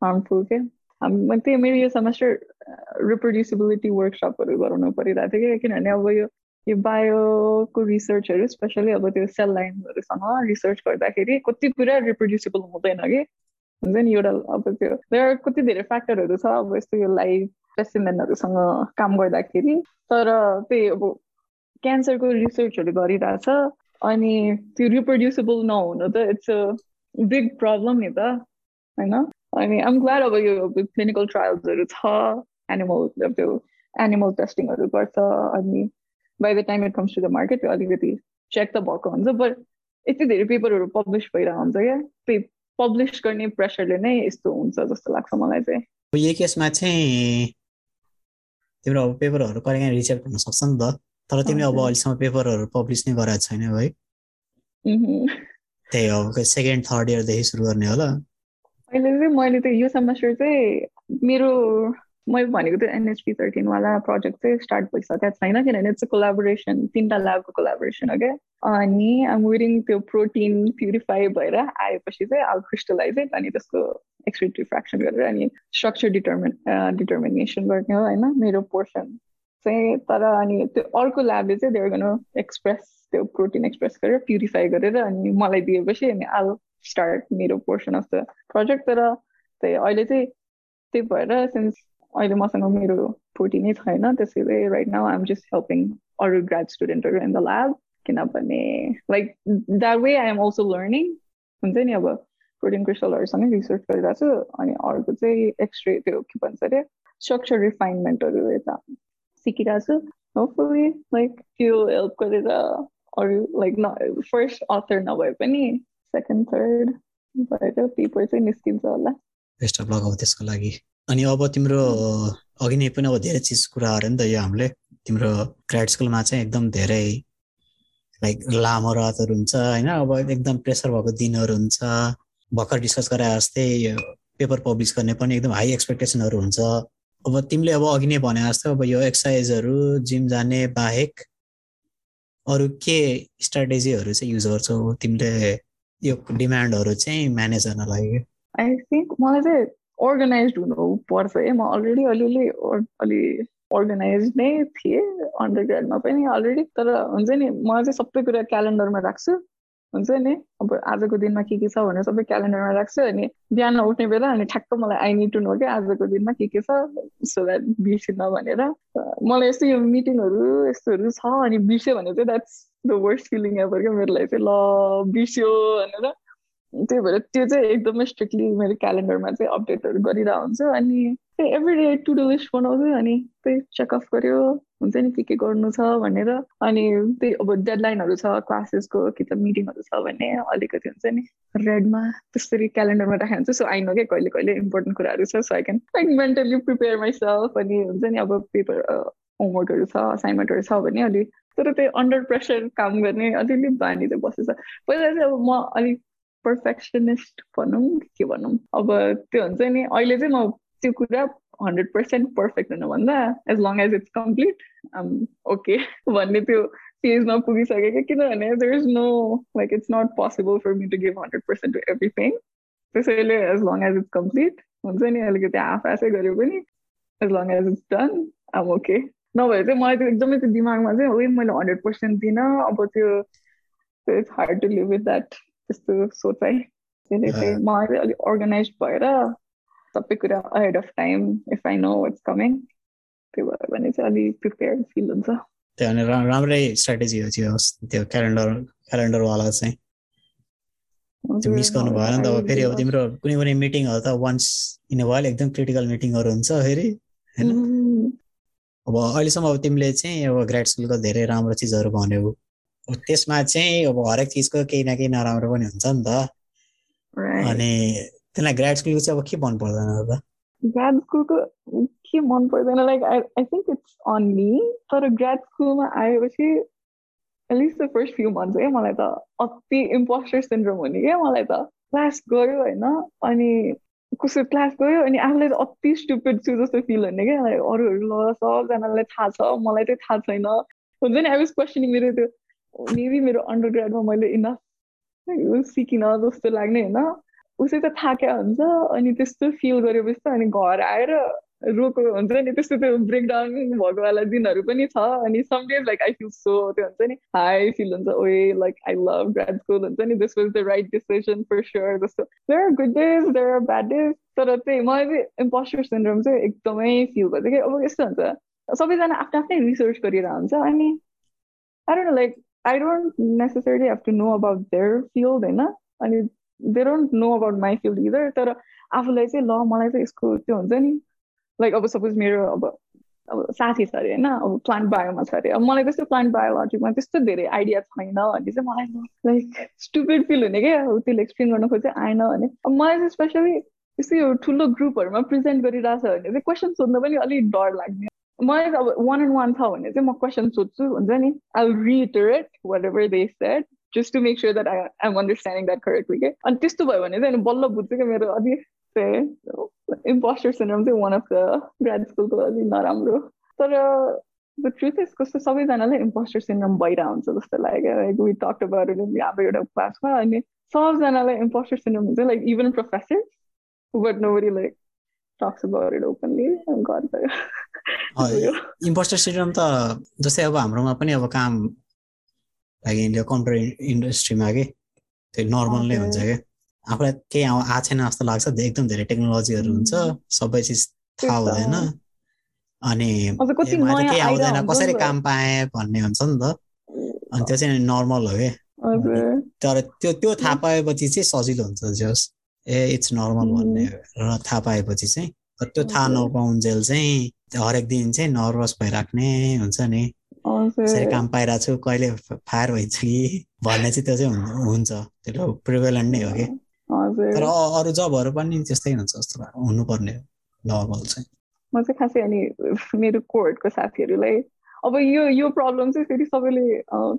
हार्मफुल के? हामी त्यही मेरो यो सेमेस्टर रिप्रोड्युसिबिलिटी वर्कसपहरू गराउनु परिरहेको थियो कि किनभने अब यो यो बायोको रिसर्चहरू स्पेसली अब त्यो सेल लाइनहरूसँग रिसर्च गर्दाखेरि कति कुरा रिप्रोड्युसिबल हुँदैन कि? हुन्छ नि एउटा अब त्यो कति धेरै फ्याक्टरहरू छ। अब यस्तो यो लाइफ स्पेसिमेनहरूसँग काम गर्दाखेरि। तर त्यही अब क्यान्सरको रिसर्चहरू गरिरहेछ अनि त्यो रिप्रोड्युसेबल नहुनु त इट्स अ बिग प्रब्लम नि त होइन? अनि आम ग्ल्याड अब यो क्लिनिकल ट्रायल्सहरू छ एनिमल त्यो एनिमल टेस्टिङहरू गर्छ अनि by the time it comes to the market त्यो अलिकति चेक त भएको हुन्छ बट यति धेरै पेपरहरू पब्लिस भइरहेको हुन्छ क्या? त्यही पब्लिस गर्ने प्रेसरले नै यस्तो हुन्छ जस्तो लाग्छ मलाई चाहिँ। यही केसमा चाहिँ तिम्रो अब पेपरहरू कहिले काहीँ रिजेक्ट हुन सक्छ नि त। तर तिमीले अब अहिलेसम्म पेपरहरू पब्लिस नै गराएको छैन है। त्यही हो सेकेन्ड थर्ड इयरदेखि सुरु गर्ने होला। अहिले चाहिँ मैले त यो सेमेस्टर चाहिँ मेरो मैले भनेको त्यो एनएचपी थर्टिनवाला प्रोजेक्ट चाहिँ स्टार्ट भइसकेको छैन किनभने चाहिँ कोलाबोरेसन तिनवटा ल्याबको कोलाबोरेसन हो क्या अनि आम वेटिङ त्यो प्रोटिन प्युरिफाई भएर आएपछि चाहिँ आल क्रिस्टलाइज अनि त्यसको एक्सरेट रिफ्रेक्सन गरेर अनि स्ट्रक्चर डिटर्मिन डिटर्मिनेसन गर्ने हो होइन? मेरो पोर्सन चाहिँ तर अनि त्यो अर्को ल्याबले चाहिँ देयर गर्नु एक्सप्रेस त्यो प्रोटिन एक्सप्रेस गरेर प्युरिफाई गरेर अनि मलाई दिएपछि अनि आल स्टार्ट मेरो पोर्सन अफ द प्रोजेक्ट तर त्यही अहिले चाहिँ त्यही भएर सिन्स अहिले मसँग मेरो प्रोटिनै छैन त्यसैले right now I'm just helping अरू ग्राड स्टुडेन्टहरू इन द ल्याब किनभने like that way I am also learning हुन्छ नि अब प्रोटिन क्रिस्टलहरूसँगै रिसर्च गरिरहेको छु अनि अर्को चाहिँ एक्सरे त्यो के भन्छ अरे स्ट्रक्चर रिफाइनमेन्टहरू यता सिकिरहेको छु होपफुली लाइक त्यो हेल्प गरेर अरू लाइक न फर्स्ट अथर नभए पनि सेकेन्ड थर्ड भएर पेपर चाहिँ निस्किन्छ होला बेस्ट अफ लक अब त्यसको लागि अनि अब तिम्रो अघि नै पनि अब धेरै चिज कुराहरू नि त यो हामीले तिम्रो ग्राड स्कुलमा चाहिँ एकदम धेरै लाइक लामो रातहरू हुन्छ होइन? अब एकदम प्रेसर भएको दिनहरू हुन्छ। भर्खर डिस्कस गरे जस्तै पेपर पब्लिस गर्ने पनि एकदम हाई एक्सपेक्टेसनहरू हुन्छ। अब तिमीले अब अघि नै भने जस्तो अब यो एक्सर्साइजहरू जिम जाने बाहेक अरू के स्ट्राटेजीहरू चाहिँ युज गर्छौ? तिमीले यो डिमान्डहरू चाहिँ म्यानेज गर्न लागि। आई थिङ्क मलाई चाहिँ अर्गनाइज हुनु पर्छ है म अलरेडी अलिअलि अलि अर्गनाइज नै थिएँ अन्डर ग्रेडमा पनि अलरेडी तर हुन्छ नि मलाई चाहिँ सबै कुरा क्यालेन्डरमा राख्छु हुन्छ नि अब आजको दिनमा के के छ भनेर सबै क्यालेन्डरमा राख्छु अनि बिहान उठ्ने बेला अनि ठ्याक्क मलाई आई निड टु नो कि आजको दिनमा के के छ सो द्याट बिर्सिन भनेर मलाई यस्तो यो मिटिङहरू यस्तोहरू छ अनि बिर्स्यो भने चाहिँ that's the worst feeling ever क्या मेरो लागि चाहिँ ल बिर्स्यो भनेर त्यही भएर त्यो चाहिँ एकदमै स्ट्रिक्टली मेरो क्यालेन्डरमा चाहिँ अपडेटहरू गरिरहेको हुन्छ अनि त्यही every day to do list बनाउँछु अनि त्यही चेकअप गर्यो हुन्छ नि के के गर्नु छ भनेर। अनि त्यही अब डेडलाइनहरू छ क्लासेसको कि त मिटिङहरू छ भने अलिकति हुन्छ नि रेडमा त्यसरी क्यालेन्डरमा राखेको सो आई क्या कहिले कहिले इम्पोर्टेन्ट कुराहरू छ so I can like mentally prepare myself अनि हुन्छ नि अब पेपर होमवर्कहरू छ असाइनमेन्टहरू छ भने अलिक तर त्यही अन्डर प्रेसर काम गर्ने अलिअलि बानी चाहिँ बसेछ। पहिला चाहिँ अब म अलिक पर्फेक्सनिस्ट भनौँ के भनौँ। अब त्यो हुन्छ नि अहिले चाहिँ म त्यो कुरा हन्ड्रेड पर्सेन्ट पर्फेक्ट हुनुभन्दा as long as it's complete okay भन्ने त्यो स्टेजमा पुगिसकेको किनभने there is no like it's not possible for me to give hundred percent to everything त्यसैले as long as it's complete हुन्छ नि अलिकति आफ आफै गऱ्यो पनि as long as it's done um okay नभए चाहिँ मलाई त्यो एकदमै त्यो दिमागमा चाहिँ ओइ मैले हन्ड्रेड पर्सेन्ट दिनँ अब त्यो it's hard to live with that त्यस्तो सोचाइ त्यसले चाहिँ मलाई चाहिँ अलिक अर्गनाइज भएर सबै कुरा ahead of time if I know what's coming त्यो भयो भने चाहिँ अलिक प्रिपेयर फिल हुन्छ। त्यो भने राम्रै स्ट्राटेजी हो त्यो त्यो क्यालेन्डर क्यालेन्डरवाला चाहिँ। त्यो मिस गर्नु भएन नि त अब फेरि अब तिम्रो कुनै कुनै मिटिङहरू त वान्स इन वाइल एकदम क्रिटिकल मिटिङहरू हुन्छ फेरि होइन? अब अहिलेसम्म अब तिमीले चाहिँ अब ग्राड स्कुलको धेरै राम्रो चिजहरू भन्यौ। त्यसमा चाहिँ अब हरेक चिजको केही न केही नराम्रो पनि हुन्छ नि त। अनि त्यसलाई ग्राड स्कुलको चाहिँ अब के मन पर्दैन त? ग्राड स्कुलको के मन पर्दैन? Like I I think it's on me तर ग्राड स्कुलमा आएपछि at least the first few months क्या मलाई त अति इम्पोस्टर सिन्ड्रोम हुने क्या मलाई त क्लास गयो होइन अनि कसो क्लास गयो अनि आफूलाई त अति स्टुपिड छु जस्तो फिल हुने क्या। अरूहरू ल सबजनालाई थाहा छ मलाई चाहिँ थाहा छैन। हुन्छ नि आई वाज क्वेसनिङ मेरो त्यो मेबी मेरो अन्डर ग्राडमा मैले इनफ सिकिनँ जस्तो लाग्ने होइन। उसै त थाहा हुन्छ अनि त्यस्तो फिल गरेपछि त अनि घर आएर रोको हुन्छ नि त्यस्तो त्यो ब्रेकडाउन भएकोवाला दिनहरू पनि छ अनि some days like I feel so त्यो हुन्छ नि हाई फिल हुन्छ ओए like I love grad school हुन्छ नि this was the right decision for sure जस्तो। There are good days there are bad days तर चाहिँ मलाई चाहिँ इम्पोस्टर सिन्ड्रोम चाहिँ एकदमै फिल गर्छ। कि अब यस्तो हुन्छ सबैजना आफ्नो आफ्नै रिसर्च गरिरहेको हुन्छ अनि don't like I don't necessary have to know about their field होइन अनि they don't know about my field either तर आफूलाई चाहिँ ल मलाई चाहिँ यसको त्यो हुन्छ नि लाइक अब सपोज मेरो अब अब साथी छ अरे होइन अब प्लान्ट बायोमा छ अरे अब मलाई त्यस्तो प्लान्ट बायोलोजीमा त्यस्तो धेरै आइडिया छैन भन्ने चाहिँ मलाई लाइक स्टुपिड फिल हुने क्या त्यसले एक्सप्लेन गर्न खोज्दै आएन भने अब मलाई चाहिँ स्पेसली त्यस्तै यो ठुलो ग्रुपहरूमा प्रेजेन्ट गरिरहेछ भने चाहिँ क्वेसन सोध्न पनि अलिक डर लाग्ने मलाई अब वान एन्ड वान छ भने चाहिँ म क्वेसन सोध्छु हुन्छ नि I reiterate whatever they set just to make sure that I am understanding that correctly के अनि त्यस्तो भयो भने चाहिँ बल्ल बुझ्छु क्या मेरो अलिक चाहिँ इम्पोस्टर सिन्ड्रोम चाहिँ वान अफ द ग्राड स्कुलको अलिक नराम्रो तर द ट्रुथ इज कस्तो सबैजनालाई इम्पोस्टर सिन्ड्रोम भइरहेको हुन्छ जस्तो लाग्यो like we talk about it अब एउटा क्लासमा अनि सबजनालाई इम्पोस्टर सिन्ड्रोम हुन्छ like even professor but nobody like talks it openly गरिदियो इम्पोस्टर सिन्ड्रोम त जस्तै अब हाम्रोमा पनि अब काम लागि कम्प्युटर इन्डस्ट्रीमा कि त्यो नर्मल नै हुन्छ क्या। आफूलाई केही आएको छैन जस्तो लाग्छ एकदम धेरै टेक्नोलोजीहरू हुन्छ सबै चिज थाहा हुँदैन। अनि केही आउँदैन कसरी काम पाएँ भन्ने हुन्छ नि त। अनि त्यो चाहिँ नर्मल हो कि तर त्यो त्यो थाहा पाएपछि चाहिँ सजिलो हुन्छ जस ए इट्स नर्मल भन्ने र थाहा पाएपछि चाहिँ त्यो थाहा नपाउन्जेल चाहिँ हरेक दिन चाहिँ नर्भस भइराख्ने हुन्छ नि। यसरी काम पाइरहेको छु कहिले फायर भइन्छ कि? भन्ने चाहिँ त्यो चाहिँ हुन्छ। त्यो प्रिभेलेन्ट नै हो कि? तर अरू जबहरू पनि त्यस्तै हुन्छ जस्तो हुनुपर्ने नर्मल चाहिँ। म चाहिँ खासै अनि मेरो कोर्टको साथीहरूलाई अब यो यो प्रब्लम चाहिँ फेरि सबैले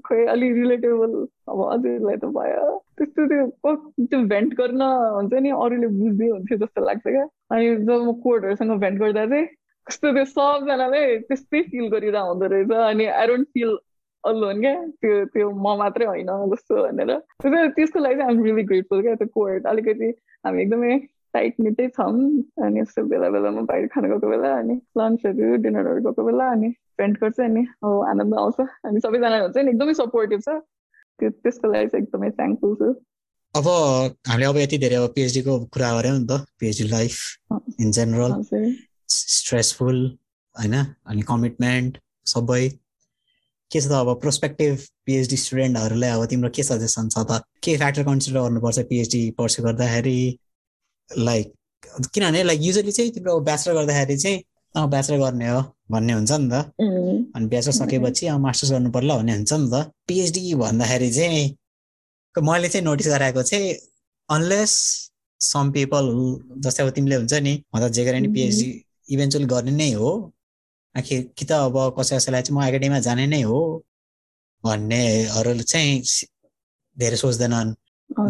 खोइ अलिक रिलेटेबल अब हजुरलाई त भयो। त्यस्तो त्यो त्यो भेन्ट गर्न हुन्छ नि अरूले बुझ्दै हुन्थ्यो जस्तो लाग्छ क्या। अनि जब म कोर्टहरूसँग भेन्ट गर्दा चाहिँ कस्तो त्यो सबजनालाई त्यस्तै फिल गरिरहेको हुँदो रहेछ। अनि आई डोन्ट फिल अलोन क्या। त्यो त्यो म मात्रै होइन जस्तो भनेर। त्यसको लागि चाहिँ आम रियली ग्रेटफुल क्या त्यो कोर्ट अलिकति हामी एकदमै टाइट निटै छौँ अनि यस्तो बेला बेलामा बाहिर खानु गएको बेला अनि लन्चहरू डिनरहरू गएको बेला अनि पेन्ट गर्छ अनि हो आनन्द आउँछ। अनि सबैजना हुन्छ नि एकदमै सपोर्टिभ छ। त्यो त्यसको लागि चाहिँ एकदमै थ्याङ्कफुल छु। अब हामीले अब यति धेरै अब पिएचडीको कुरा गऱ्यौँ नि त PhD life in general stressful होइन? अनि कमिटमेन्ट सबै। के छ त अब प्रोस्पेक्टिभ पिएचडी स्टुडेन्टहरूलाई अब तिम्रो के सजेसन छ त? के फ्याक्टर कन्सिडर गर्नुपर्छ पिएचडी पर्सु गर्दाखेरि? लाइक किनभने लाइक युजली चाहिँ तिम्रो ब्याचलर गर्दाखेरि चाहिँ अँ ब्याचलर गर्ने हो भन्ने हुन्छ नि त। अनि ब्याचलर सकेपछि अब मास्टर्स गर्नु पर्ला भन्ने हुन्छ नि त। पिएचडी भन्दाखेरि चाहिँ मैले चाहिँ नोटिस गराएको चाहिँ अनलेस सम पिपल जस्तै अब तिमीले हुन्छ नि म त जे गरे नि पिएचडी इभेन्चुअली गर्ने नै हो। आखिर कि त अब कसै कसैलाई चाहिँ म एकाडेमीमा जाने नै हो भन्नेहरू चाहिँ धेरै सोच्दैनन्।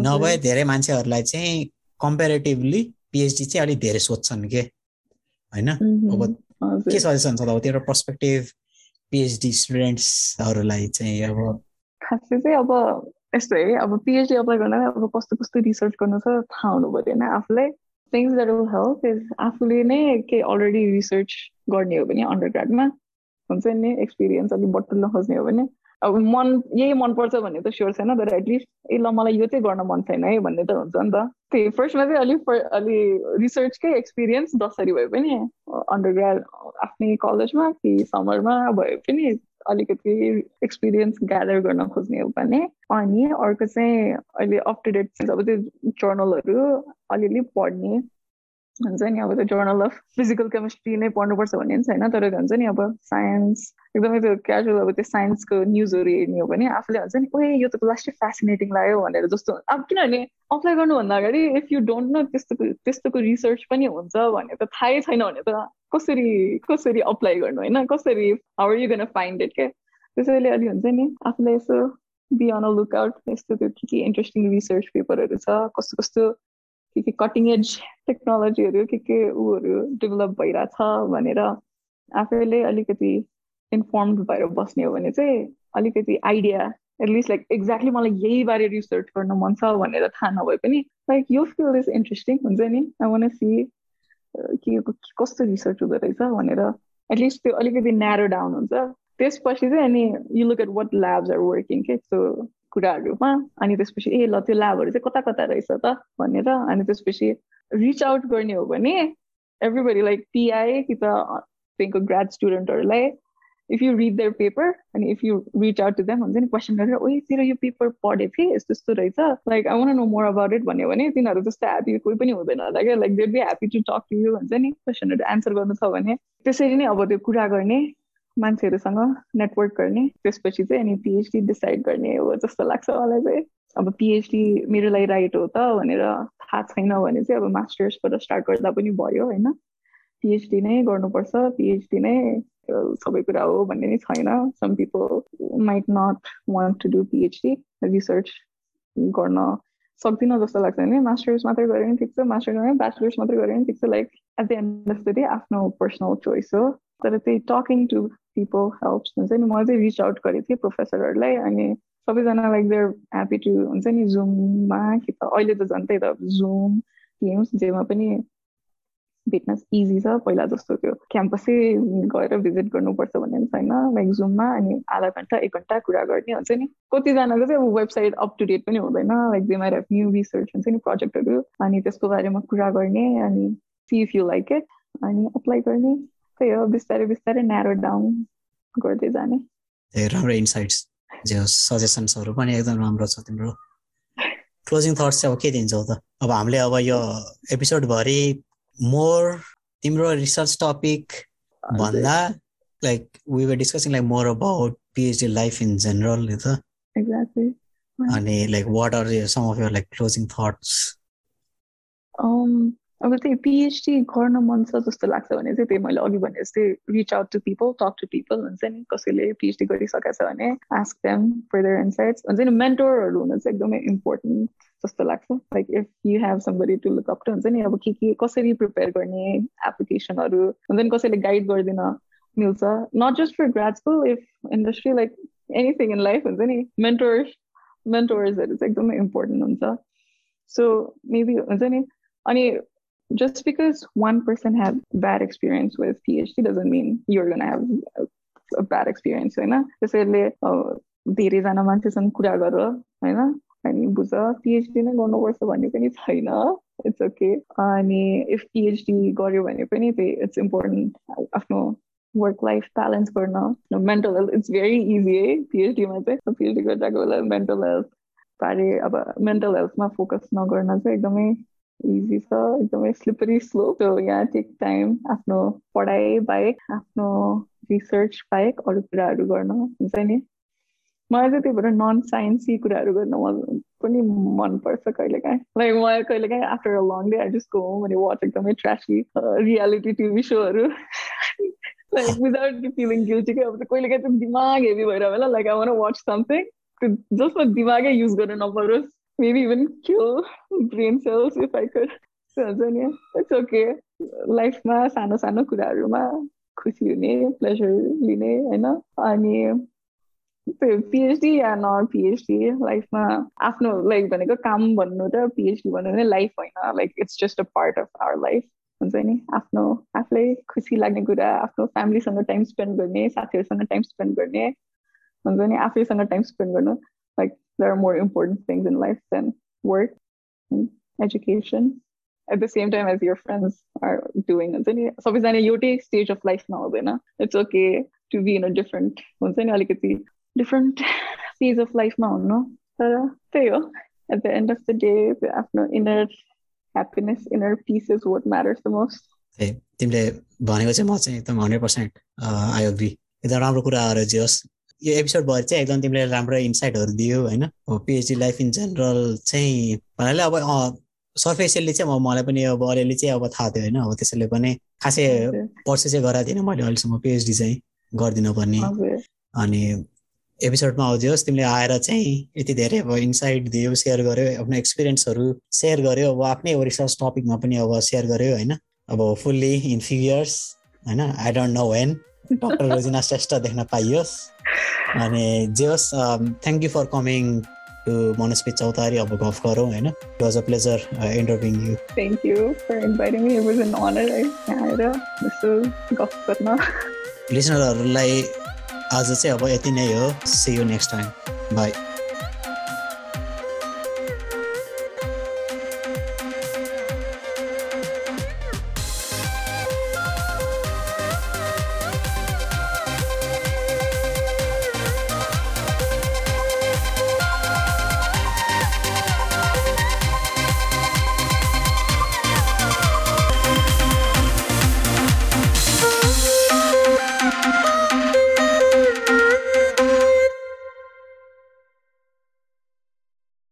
नभए धेरै मान्छेहरूलाई चाहिँ कम्पेरिटिभली पिएचडी चाहिँ अलिक धेरै सोध्छन् के? होइन? अब के सजेसन छ अब तेरो पर्सपेक्टिभ पिएचडी स्टुडेन्ट्सहरूलाई चाहिँ अब खासै चाहिँ अब यस्तो है अब पिएचडी अप्लाई गर्दा अब कस्तो कस्तो रिसर्च गर्नु छ थाहा हुनु पऱ्यो होइन आफूलाई। Things that will help is आफूले नै केही अलरेडी रिसर्च गर्ने हो भने अन्डर ग्राडमा हुन्छ नि एक्सपिरियन्स अलिक बटुल्न खोज्ने हो भने। अब मन यही मनपर्छ भन्ने त स्योर छैन तर एटलिस्ट ए ल मलाई यो चाहिँ गर्न मन छैन है भन्ने त हुन्छ नि त। त्यही फर्स्टमा चाहिँ अलिक अलि रिसर्चकै एक्सपिरियन्स जसरी भए पनि अन्डर आफ्नै कलेजमा कि समरमा भए पनि अलिकति एक्सपिरियन्स ग्यादर गर्न खोज्ने हो भने। अनि अर्को चाहिँ अहिले अप टु डेट अब त्यो जर्नलहरू अलिअलि पढ्ने। हुन्छ नि अब त्यो जर्नल अफ फिजिकल केमिस्ट्री नै पढ्नुपर्छ भन्ने पनि छैन तर हुन्छ नि अब साइन्स एकदमै त्यो क्याजुअल अब त्यो साइन्सको न्युजहरू हेर्ने हो भने आफूले हुन्छ नि ओए यो त लास्टै फेसिनेटिङ लाग्यो भनेर जस्तो। अब किनभने अप्लाई गर्नुभन्दा अगाडि इफ यु डोन्ट नो त्यस्तो त्यस्तोको रिसर्च पनि हुन्छ भने त थाहै छैन भने त कसरी कसरी अप्लाई गर्नु होइन? कसरी how you gonna find it के? त्यसैले अलि हुन्छ नि आफूलाई यसो बी अन अ लुकआउट यस्तो त्यो के के इन्ट्रेस्टिङ रिसर्च पेपरहरू छ कस्तो कस्तो के के कटिङ एज टेक्नोलोजीहरू के के ऊहरू डेभलप भइरहेछ भनेर आफैले अलिकति इन्फर्म भएर बस्ने हो भने चाहिँ अलिकति आइडिया एटलिस्ट लाइक एक्ज्याक्टली मलाई यही बारे रिसर्च गर्न मन छ भनेर थाहा नभए पनि लाइक यो फिल्ड इज इन्ट्रेस्टिङ हुन्छ नि? आई वान सी के कस्तो रिसर्च हुँदो रहेछ भनेर एटलिस्ट त्यो अलिकति न्यारो डाउन हुन्छ। त्यसपछि चाहिँ अनि you look at what labs are working के सो कुराहरूमा अनि त्यसपछि ए ल त्यो ल्याबहरू चाहिँ कता कता रहेछ त? भनेर अनि त्यसपछि रिच आउट गर्ने हो भने एभ्रीबडी लाइक पिआई कि त त्यहाँको ग्राड स्टुडेन्टहरूलाई if you read their paper अनि if you reach out to them हुन्छ नि क्वेसन गरेर ओइ तेरो यो पेपर पढेको थिएँ यस्तो यस्तो रहेछ। Like I wanna know more about it भन्यो भने तिनीहरू जस्तो ह्याप्पी कोही पनि हुँदैन होला क्या। Like they'd be happy to talk to you हुन्छ नि। क्वेसनहरू एन्सर गर्नु छ भने त्यसरी नै अब त्यो कुरा गर्ने मान्छेहरूसँग नेटवर्क गर्ने त्यसपछि चाहिँ अनि पिएचडी डिसाइड गर्ने हो जस्तो लाग्छ मलाई चाहिँ। अब पिएचडी मेरो लागि राइट हो त भनेर थाहा छैन भने चाहिँ अब मास्टर्सबाट स्टार्ट गर्दा पनि भयो होइन। पिएचडी नै गर्नुपर्छ पिएचडी नै सबै कुरा हो भन्ने नै छैन। Some people might not want to do PhD research गर्न सक्दिनँ जस्तो लाग्छ भने मास्टर्स मात्रै गरे पनि ठिक छ मास्टर्स गरे ब्याचलर्स मात्रै गरे पनि ठिक छ। Like at the end of the day आफ्नो पर्सनल चोइस हो। तर त्यही टकिङ टु पिपल हेल्प्स हुन्छ नि म चाहिँ रिच आउट गरेको थिएँ प्रोफेसरहरूलाई अनि सबैजना लाइक देयर ह्याप्पी टु हुन्छ नि जुममा कि त अहिले त झन् त्यही त जुम टिम्स जेमा पनि भेट्न इजी छ पहिला जस्तो त्यो क्याम्पसै गएर भिजिट गर्नुपर्छ भन्ने छैन लाइक जुममा अनि आधा घन्टा एक घन्टा कुरा गर्ने हुन्छ नि। कतिजनाको चाहिँ अब वेबसाइट अप टु डेट पनि हुँदैन like they might have new research हुन्छ नि प्रोजेक्टहरू अनि त्यसको बारेमा कुरा गर्ने अनि see if you like it अनि अप्लाई गर्ने। त्यही हो बिस्तारै बिस्तारै न्यारो डाउन गर्दै जाने राम्रो इन्साइट्स सजेसन्सहरू पनि एकदम राम्रो छ तिम्रो? क्लोजिङ थट्स चाहिँ अब के दिन्छौ त? अब हामीले अब यो एपिसोडभरि मोर तिम्रो रिसर्च टपिक भन्दा like we were discussing like more about PhD life in general त? अनि like what are some of your like closing thoughts अब त्यही पिएचडी गर्न मन छ जस्तो लाग्छ भने चाहिँ त्यही मैले अघि भने जस्तै reach out to people talk to people हुन्छ नि कसैले पिएचडी गरिसकेको छ भने आस्क देम फर्दर इन्साइट्स हुन्छ नि मेन्टोरहरू हुनु चाहिँ एकदमै इम्पोर्टेन्ट जस्तो लाग्छ. Like if you have somebody to look up to हुन्छ नि अब के के कसरी प्रिपेयर गर्ने एप्लिकेसनहरू हुन्छ नि कसैले गाइड गरिदिन मिल्छ। Not just for grad school if industry like anything in life हुन्छ नि मेन्टोर्स मेन्टोर्सहरू चाहिँ एकदमै इम्पोर्टेन्ट हुन्छ। सो मेबी हुन्छ नि अनि just because one person had bad experience with PhD doesn't mean you're gonna have a, a bad experience होइन त्यसैले धेरैजना मान्छेसँग कुरा गर होइन अनि बुझ पिएचडी नै गर्नुपर्छ भन्ने पनि छैन इट्स ओके अनि इफ पिएचडी गर्यो भने पनि त्यही इट्स इम्पोर्टेन्ट आफ्नो वर्क लाइफ ब्यालेन्स गर्न mental health it's very easy है पिएचडीमा चाहिँ पिएचडी गरिरहेको बेला मेन्टल हेल्थ बारे अब मेन्टल हेल्थमा फोकस नगर्न चाहिँ एकदमै इजी छ एकदमै स्लिपरी स्लोप यहाँ टेक टाइम आफ्नो पढाइ बाहेक आफ्नो रिसर्च बाहेक अरू कुराहरू गर्न हुन्छ नि। मलाई चाहिँ त्यही भएर नन साइन्सी कुराहरू गर्न मन पनि मनपर्छ कहिलेकाहीँ। लाइक मलाई कहिलेकाहीँ after a long day I just go home watch एकदमै ट्रासी रियालिटी टिभी सोहरू लाइक विदाउट फिलिङ गिल्टी के अब कहिलेकाहीँ चाहिँ दिमाग हेभी भएर होला। Like I wanna watch something जसमा दिमागै युज गर्नु नपरोस्। Maybe even kill brain cells if I could. हुन्छ नि इट्स ओके लाइफमा सानो सानो कुराहरूमा खुसी हुने प्लेजर लिने होइन अनि पिएचडी या नट पिएचडी लाइफमा आफ्नो लाइक भनेको काम भन्नु र पिएचडी भन्नु भने लाइफ होइन. Like it's just a part of our life हुन्छ नि आफ्नो आफूलाई खुसी लाग्ने कुरा आफ्नो फ्यामिलीसँग टाइम स्पेन्ड गर्ने साथीहरूसँग टाइम स्पेन्ड गर्ने हुन्छ नि आफैसँग टाइम स्पेन्ड गर्नु। Like there are more important things in life than work education at the same time as your friends are doing हुन्छ नि सबैजना एउटै स्टेज अफ लाइफमा हुँदैन it's okay to be in a different हुन्छ नि अलिकति डिफ्रेन्ट फेज अफ लाइफमा हुनु तर त्यही हो at the end of the day आफ्नो inner happiness, inner peace is what matters the most. ए तिमीले भनेको चाहिँ म चाहिँ एकदम हन्ड्रेड पर्सेन्ट आई अग्री एकदम राम्रो कुराहरू जे होस् यो एपिसोडभरि चाहिँ एकदम तिमीले राम्रो इन्साइटहरू दियो होइन? पिएचडी लाइफ इन जेनरल चाहिँ भन्नाले अब सर्फेसियली चाहिँ अब मलाई पनि अब अलिअलि चाहिँ अब थाहा थियो होइन? अब त्यसैले पनि खासै पर्से चाहिँ गराएको थिएन मैले अहिलेसम्म पिएचडी चाहिँ गरिदिनु पर्ने। अनि एपिसोडमा आउँदियोस् तिमीले आएर चाहिँ यति धेरै अब इन्साइट दियो सेयर गर्यो आफ्नो एक्सपिरियन्सहरू सेयर गर्यो अब आफ्नै अब रिसर्च टपिकमा पनि अब सेयर गर्यो होइन? अब फुल्ली इन फ्यु इयर्स होइन? I don't know when doctor Rojina Shrestha देख्न पाइयोस्। अनि जे होस् thank you for coming to Manaspi चौतारी अब गफ गरौँ होइन? It was a pleasure interviewing you thank you for inviting me it was an honour आएर यस्तो गफ गर्न लिसनरहरूलाई आज चाहिँ अब यति नै हो। See you next time bye